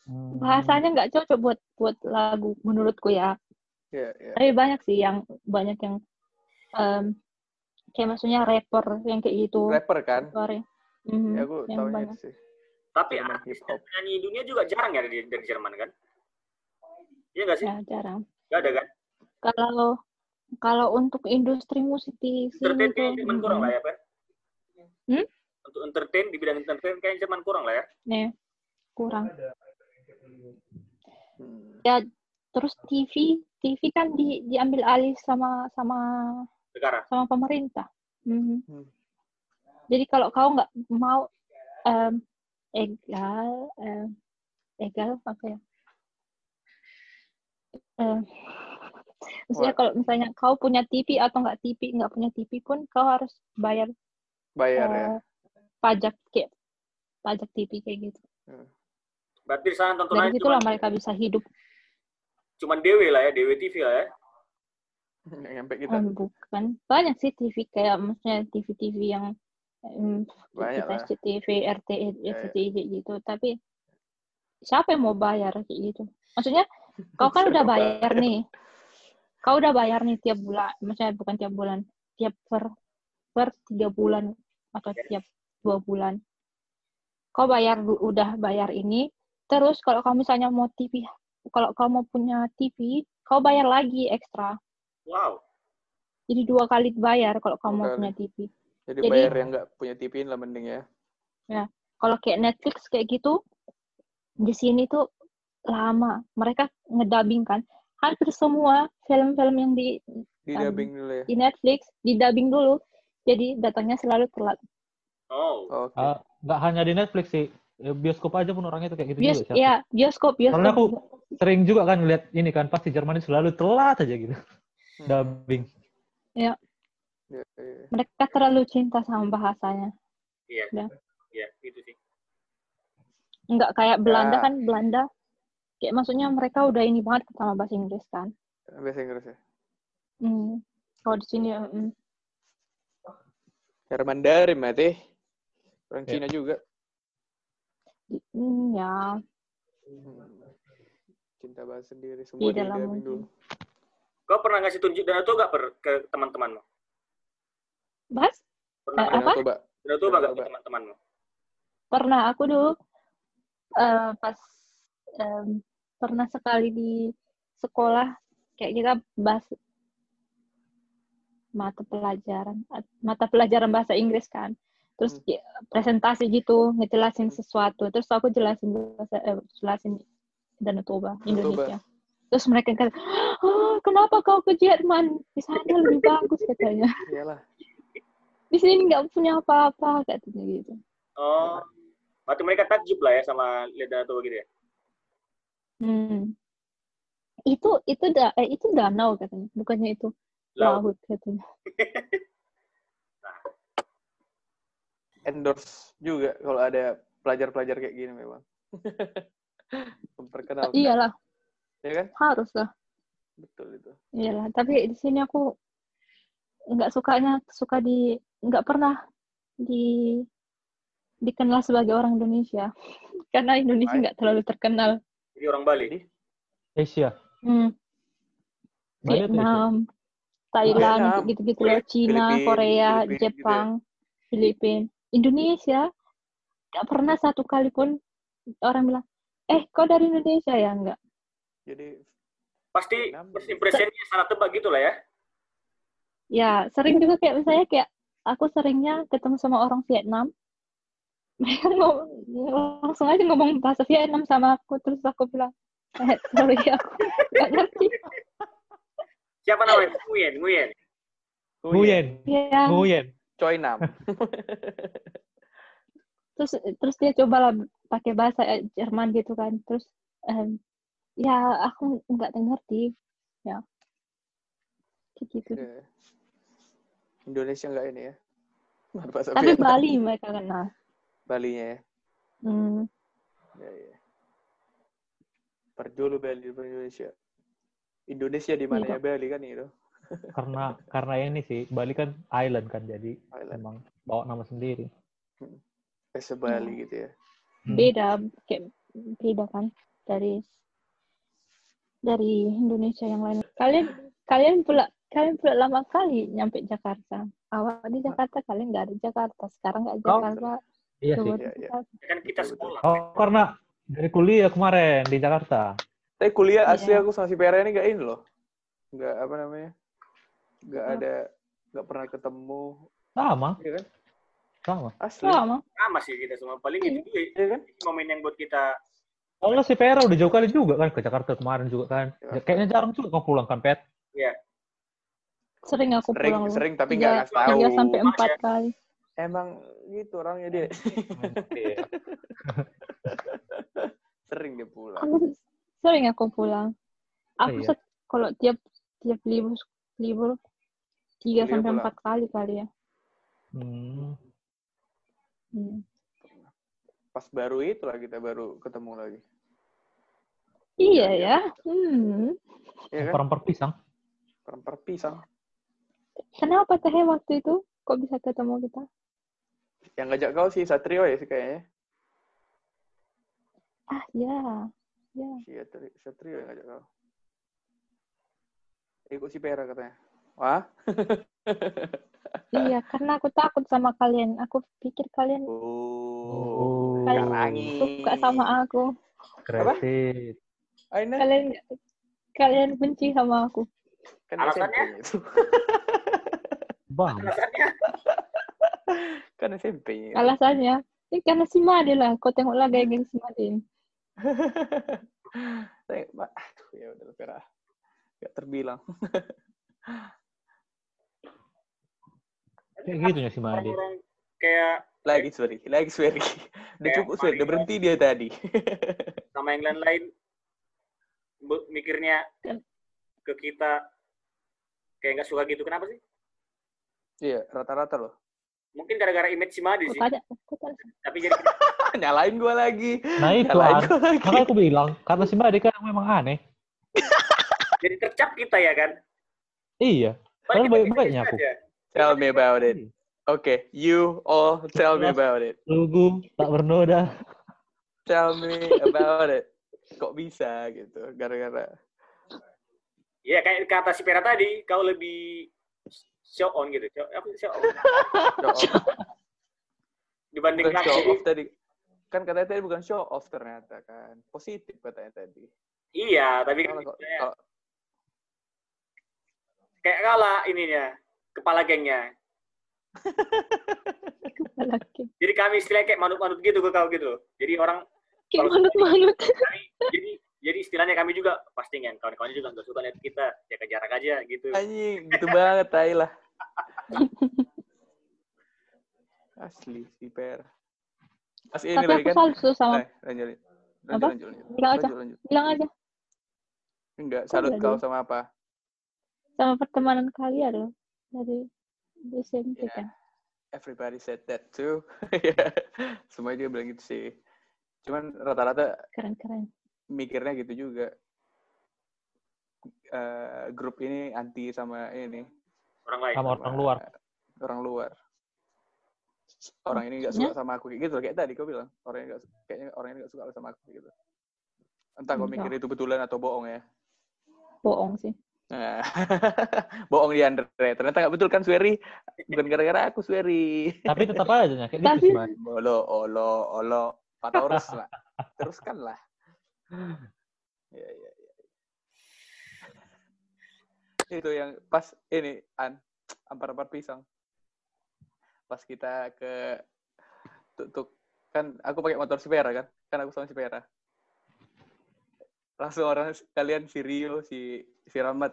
Hmm. Bahasanya nggak cocok buat buat lagu menurutku ya. Iya, iya. Tapi banyak sih yang banyak yang em, kayak maksudnya rapper yang kayak gitu. Rapper kan? Sorry. Mhm, Ya aku yang banyak. sih. Tapi artis dan penyanyi dunia juga jarang ya dari, dari Jerman kan? Iya nggak sih? Ya, jarang. Nggak ada kan? Kalau kalau untuk industri musik di sini Entertain Jerman kurang lah ya, Pak? Hmm? Untuk entertain, di bidang entertain kayaknya Jerman kurang lah ya? nih kurang. Hmm. Terus TV, TV kan di, diambil alih sama sama Sekarang. sama pemerintah. Mhm. Hmm. Jadi kalau kau nggak mau em, egal, em, egal apa ya? Em, maksudnya What? kalau misalnya kau punya TV atau nggak TV, nggak punya TV pun kau harus bayar Bayar ya. eh, pajak kayak pajak TV kayak gitu. Berarti di sana Dari tontonannya situlah cuma, mereka bisa hidup. cuman DW lah ya, DW TV lah ya. Nyampe kita. Eh, bukan banyak sih TV kayak maksudnya TV-TV yang Banyak kita lah. SCTV, RTI, Ya, ya. Gitu. Tapi siapa yang mau bayar kayak gitu? Maksudnya kau kan udah bayar nih. Kau udah bayar nih tiap bulan, maksudnya bukan tiap bulan, tiap per per tiga bulan atau tiap dua bulan. Kau bayar udah bayar ini, terus kalau kau misalnya mau TV, kalau kau mau punya TV, kau bayar lagi ekstra. Wow. Jadi dua kali bayar kalau kamu mau punya TV. Jadi, Jadi- bayar yang nggak punya TV lah mending ya. Kalau kayak Netflix kayak gitu, di sini tuh lama. Mereka ngedabing kan. Hampir semua film-film yang di, Di Um, dubbing dulu ya. di Netflix didabing dulu. Jadi datangnya selalu telat. Oh. Oke. Ah, nggak hanya di Netflix sih. Eh, Bioskop aja pun orangnya tuh kayak gitu Bios, juga. Siapa? ya, bioskop, bioskop. Soalnya aku sering juga kan lihat ini kan pasti Jerman itu selalu telat aja gitu. Hmm. Dubbing. Iya, iya. Mereka terlalu cinta sama bahasanya. Iya. Ya. Iya, itu sih. Nggak kayak Belanda Ya. kan, Belanda. Kayak maksudnya mereka udah ini banget sama bahasa Inggris kan. Bahasa Inggris ya. Hmm. Kalau di sini, mm, Jerman dari mati. Orang Ya. Cina juga. di- mm, ya, Hmm. Cinta bahasa sendiri. di Semua di dalam dulu. Kau pernah ngasih tunjuk dan itu nggak per- ke teman-temanmu? Bahas? Pernah Eh, apa? Coba. dan itu nggak ke teman-temanmu? pernah aku dulu eh, pas em, pernah sekali di sekolah kayak kita bahas mata pelajaran at- mata pelajaran bahasa Inggris kan terus Hmm. presentasi gitu ngejelasin sesuatu terus aku jelasin bahasa eh, jelasin dan Toba Indonesia terus mereka kan oh, kenapa kau ke Jerman di sana lebih bagus katanya Iyalah. di sini nggak punya apa-apa katanya gitu Oh. Berarti mereka takjub lah ya sama lihat Danau gitu ya? Hmm. Itu itu da eh, itu danau katanya, bukannya itu Laut. laut katanya. Endorse juga kalau ada pelajar-pelajar kayak gini memang. Memperkenalkan. Iyalah, Ya kan? harus lah. Betul itu. Iyalah, tapi di sini aku nggak sukanya suka di nggak pernah di dikenal sebagai orang Indonesia karena Indonesia nggak terlalu terkenal. Jadi orang Bali. Asia. Hmm, Bali atau Asia? Vietnam, Thailand, gitu-gitu loh, Cina, Filipin, Korea, Filipin gitu ya. Jepang, Filipina, Indonesia, nggak pernah satu kali pun orang bilang, eh kau dari Indonesia ya enggak? jadi Pasti first impression-nya salah tebak gitu lah ya? Ya sering juga kayak misalnya kayak aku seringnya ketemu sama orang Vietnam, mereka ngomong, langsung aja ngomong bahasa Vietnam sama aku, terus aku bilang, eh, sorry aku nggak ngerti. Siapa namanya? Nguyen, Nguyen. Nguyen. Ya, Nguyen. Choi Nam. terus terus dia coba lah pakai bahasa eh, Jerman gitu kan terus em, ya aku nggak ngerti ya kayak gitu. Indonesia nggak ini ya? Bahasa tapi Vietnam. Bali mereka kenal Balinya ya. hmm, Ya, ya. Perjulu Bali di Indonesia. Indonesia di mana Iya. ya Bali kan itu. Karena karena ini sih Bali kan island kan jadi Island. emang bawa nama sendiri. Eh, Bali gitu ya. Hmm. beda kayak beda kan dari dari Indonesia yang lain. Kalian kalian pula kalian pula lama kali nyampe Jakarta. Awal di Jakarta kalian nggak ada Jakarta. Sekarang nggak Oh, Jakarta. Iya sih. Iya, iya. Jakarta. Kan kita sekolah. Oh, karena dari kuliah kemarin di Jakarta. Tapi kuliah asli Iya. aku sama si Pera ini gak ini loh. Gak apa namanya. Gak ada. Gak pernah ketemu. Sama, Iya kan? sama. Asli. Sama. Sama sih kita semua. Paling itu juga Iya kan? momen yang buat kita Soalnya si Vera udah jauh kali juga kan ke Jakarta kemarin juga kan. Jakarta. Kayaknya jarang juga kau pulang kan, Pet? Sering aku Sering, pulang sering tapi nggak ngasih tahu. tiga sampai empat ya. kali. Emang gitu orangnya dia. Iya. Sering dia pulang. Aku sering aku pulang. Aku Iya. set- kalau tiap tiap libur libur tiga Kuliah sampai empat kali kali ya. Hmm. Hmm. Pas baru itu lah kita baru ketemu lagi. Iya ya. Hmm. Iya kan? Perempar pisang. Perempat pisang. Kenapa teh waktu itu kok bisa ketemu kita? Yang ngajak kau sih Satrio ya sih kayaknya. Ah ya, ya. Si Satrio, Satrio yang ngajak kau. Ikut si Pera katanya. Wah? Iya, karena aku takut sama kalian. Aku pikir kalian Oh. Kalian Karangi. suka sama aku. Kreatif. Aina Kalian kalian benci sama aku. kan Alasannya? Bang. alasannya kan SMP. -nya. Alasannya, ini karena si Made lah. Kau tengoklah gaya geng si Made aduh ya udah Pera. Gak terbilang. Kayak gitu ya si Made. kayak Lagi sorry, lagi sorry. Udah cukup sorry, udah berhenti dia tadi. sama yang lain-lain mikirnya ke kita kayak nggak suka gitu. Kenapa sih? Iya, rata-rata loh. Mungkin gara-gara image si Madi sih. Tapi jadi Nyalain gua lagi. Nah itu Nyalain gua lagi. Makanya aku bilang, karena si Made kan memang aneh. jadi tercap kita ya kan. Iya. Padahal kita baik-baiknya biasa aku. aja. Tell me about it. Oke, you all tell me about it. Lugu, tak bernoda. Tell me about it. Kok bisa gitu? Gara-gara Iya kayak kata si Pera tadi, kau lebih show on gitu. Show, apa sih show on? show off. Dibanding Bukan show off tadi. Kan katanya tadi bukan show off ternyata kan. Positif katanya tadi. Iya, tapi kan Kalau kayak, kalau- kayak kalah ininya, kepala gengnya. Kepala geng. Jadi kami istilahnya kayak manut-manut gitu ke kau gitu. Jadi orang Kayak manut-manut. jadi jadi istilahnya kami juga pasti kan kawan-kawannya juga nggak suka lihat kita jaga jarak aja gitu. Anjing, gitu banget tai lah. Asli si Per. Pas ini Tapi lagi aku kan. suka sama Eh, lanjut. Lanjut, Apa? lanjut, lanjut. Bilang aja. Lanjut, lanjut. bilang aja Enggak, Kok salut kau sama apa? sama pertemanan kalian loh dari SMP Iya. kan. Everybody said that too. Iya. Semua dia bilang gitu sih. Cuman rata-rata Keren-keren. Mikirnya gitu juga. Eh, grup ini anti sama ini. Orang lain. Sama orang luar. orang luar. Orang ini nggak suka sama aku. Kayak gitu kayak tadi kau bilang. Orang ini nggak su- kayaknya orang ini nggak suka sama aku gitu. Entah kau Enggak. mikir itu betulan atau bohong ya. Bohong sih. Nah, bohong di Andre. Ternyata nggak betul kan Sueri? Bukan gara-gara aku Sueri. Tapi tetap aja Nya, kayak gitu Tapi- olo olo olo Pataurus lah. Teruskan lah ya, ya, ya. itu yang pas ini an ampar-ampar pisang. Pas kita ke tutuk kan aku pakai motor si Vera kan kan aku sama si Vera langsung orang kalian si Rio si si Rahmat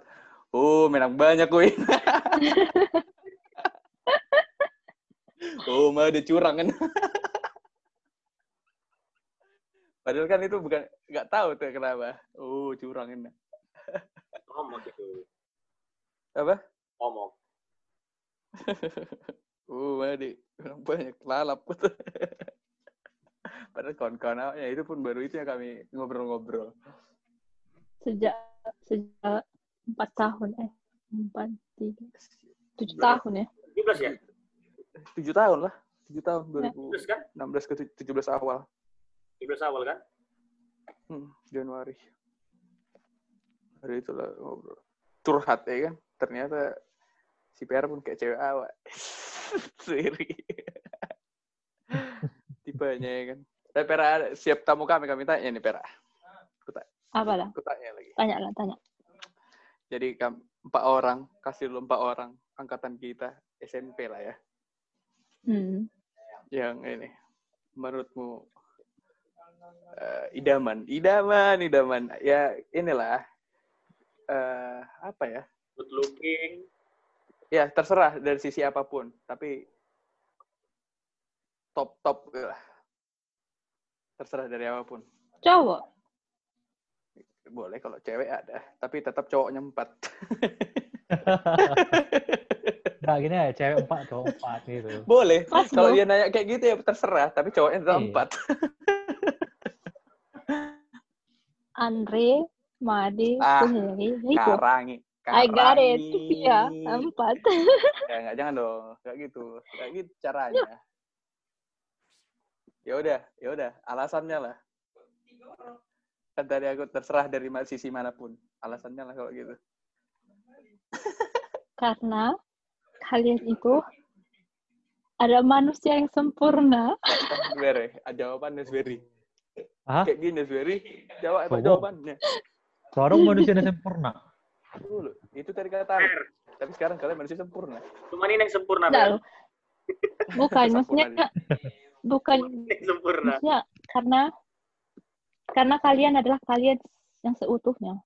oh menang banyak kuy oh mah ada curang kan padahal kan itu bukan nggak tahu tuh kenapa oh curang ini Ngomong gitu. apa Ngomong. Oh, Madi. Orang banyak lalap. Padahal kawan-kawan ya itu pun baru itu ya kami ngobrol-ngobrol. Sejak sejak empat tahun eh empat tiga tujuh tahun ya. 17 ya? Tujuh tahun lah. Tujuh tahun, Ya. 17 kan? 2016 ke 17 awal. 17 awal kan? Hmm, Januari. Hari itulah ngobrol. Curhat ya kan. Ternyata si PR pun kayak cewek awak. Siri. Tipenya ya kan. Tapi Pera siap tamu kami, kami tanya nih Pera. Apa lah? Aku tanya lagi. Tanya lah, tanya. Jadi empat orang, kasih dulu empat orang angkatan kita SMP lah ya. Hmm. Yang ini, menurutmu eh, idaman, idaman, idaman. Ya inilah eh apa ya? Good looking. Ya terserah dari sisi apa pun, tapi top top lah. Terserah dari apa pun. Cowok. Boleh kalau cewek ada, tapi tetap cowoknya empat. Nah gini ya, cewek empat, cowok empat gitu. Boleh. Kalau dia nanya kayak gitu ya terserah, tapi cowoknya tetap Iya. empat. Andre, Made, Ah, Kuniri. Itu. Karangi. I got it. Karangi. Iya, empat. Ya, enggak, jangan dong. Enggak gitu. Enggak gitu caranya. Ya udah, ya udah. Alasannya lah. Kan tadi aku terserah dari sisi mana pun. Alasannya lah kalau gitu. Karena kalian itu ada manusia yang sempurna. Jawaban Nesberi. Hah? Kayak gini Nesberi, jawab apa jawabannya. Seorang manusia yang sempurna. Dulu, itu tadi kata Tapi sekarang kalian manusia sempurna. Cuman ini yang sempurna, Fer. loh. Bukan, maksudnya bukan sempurna. maksudnya karena karena kalian adalah kalian yang seutuhnya.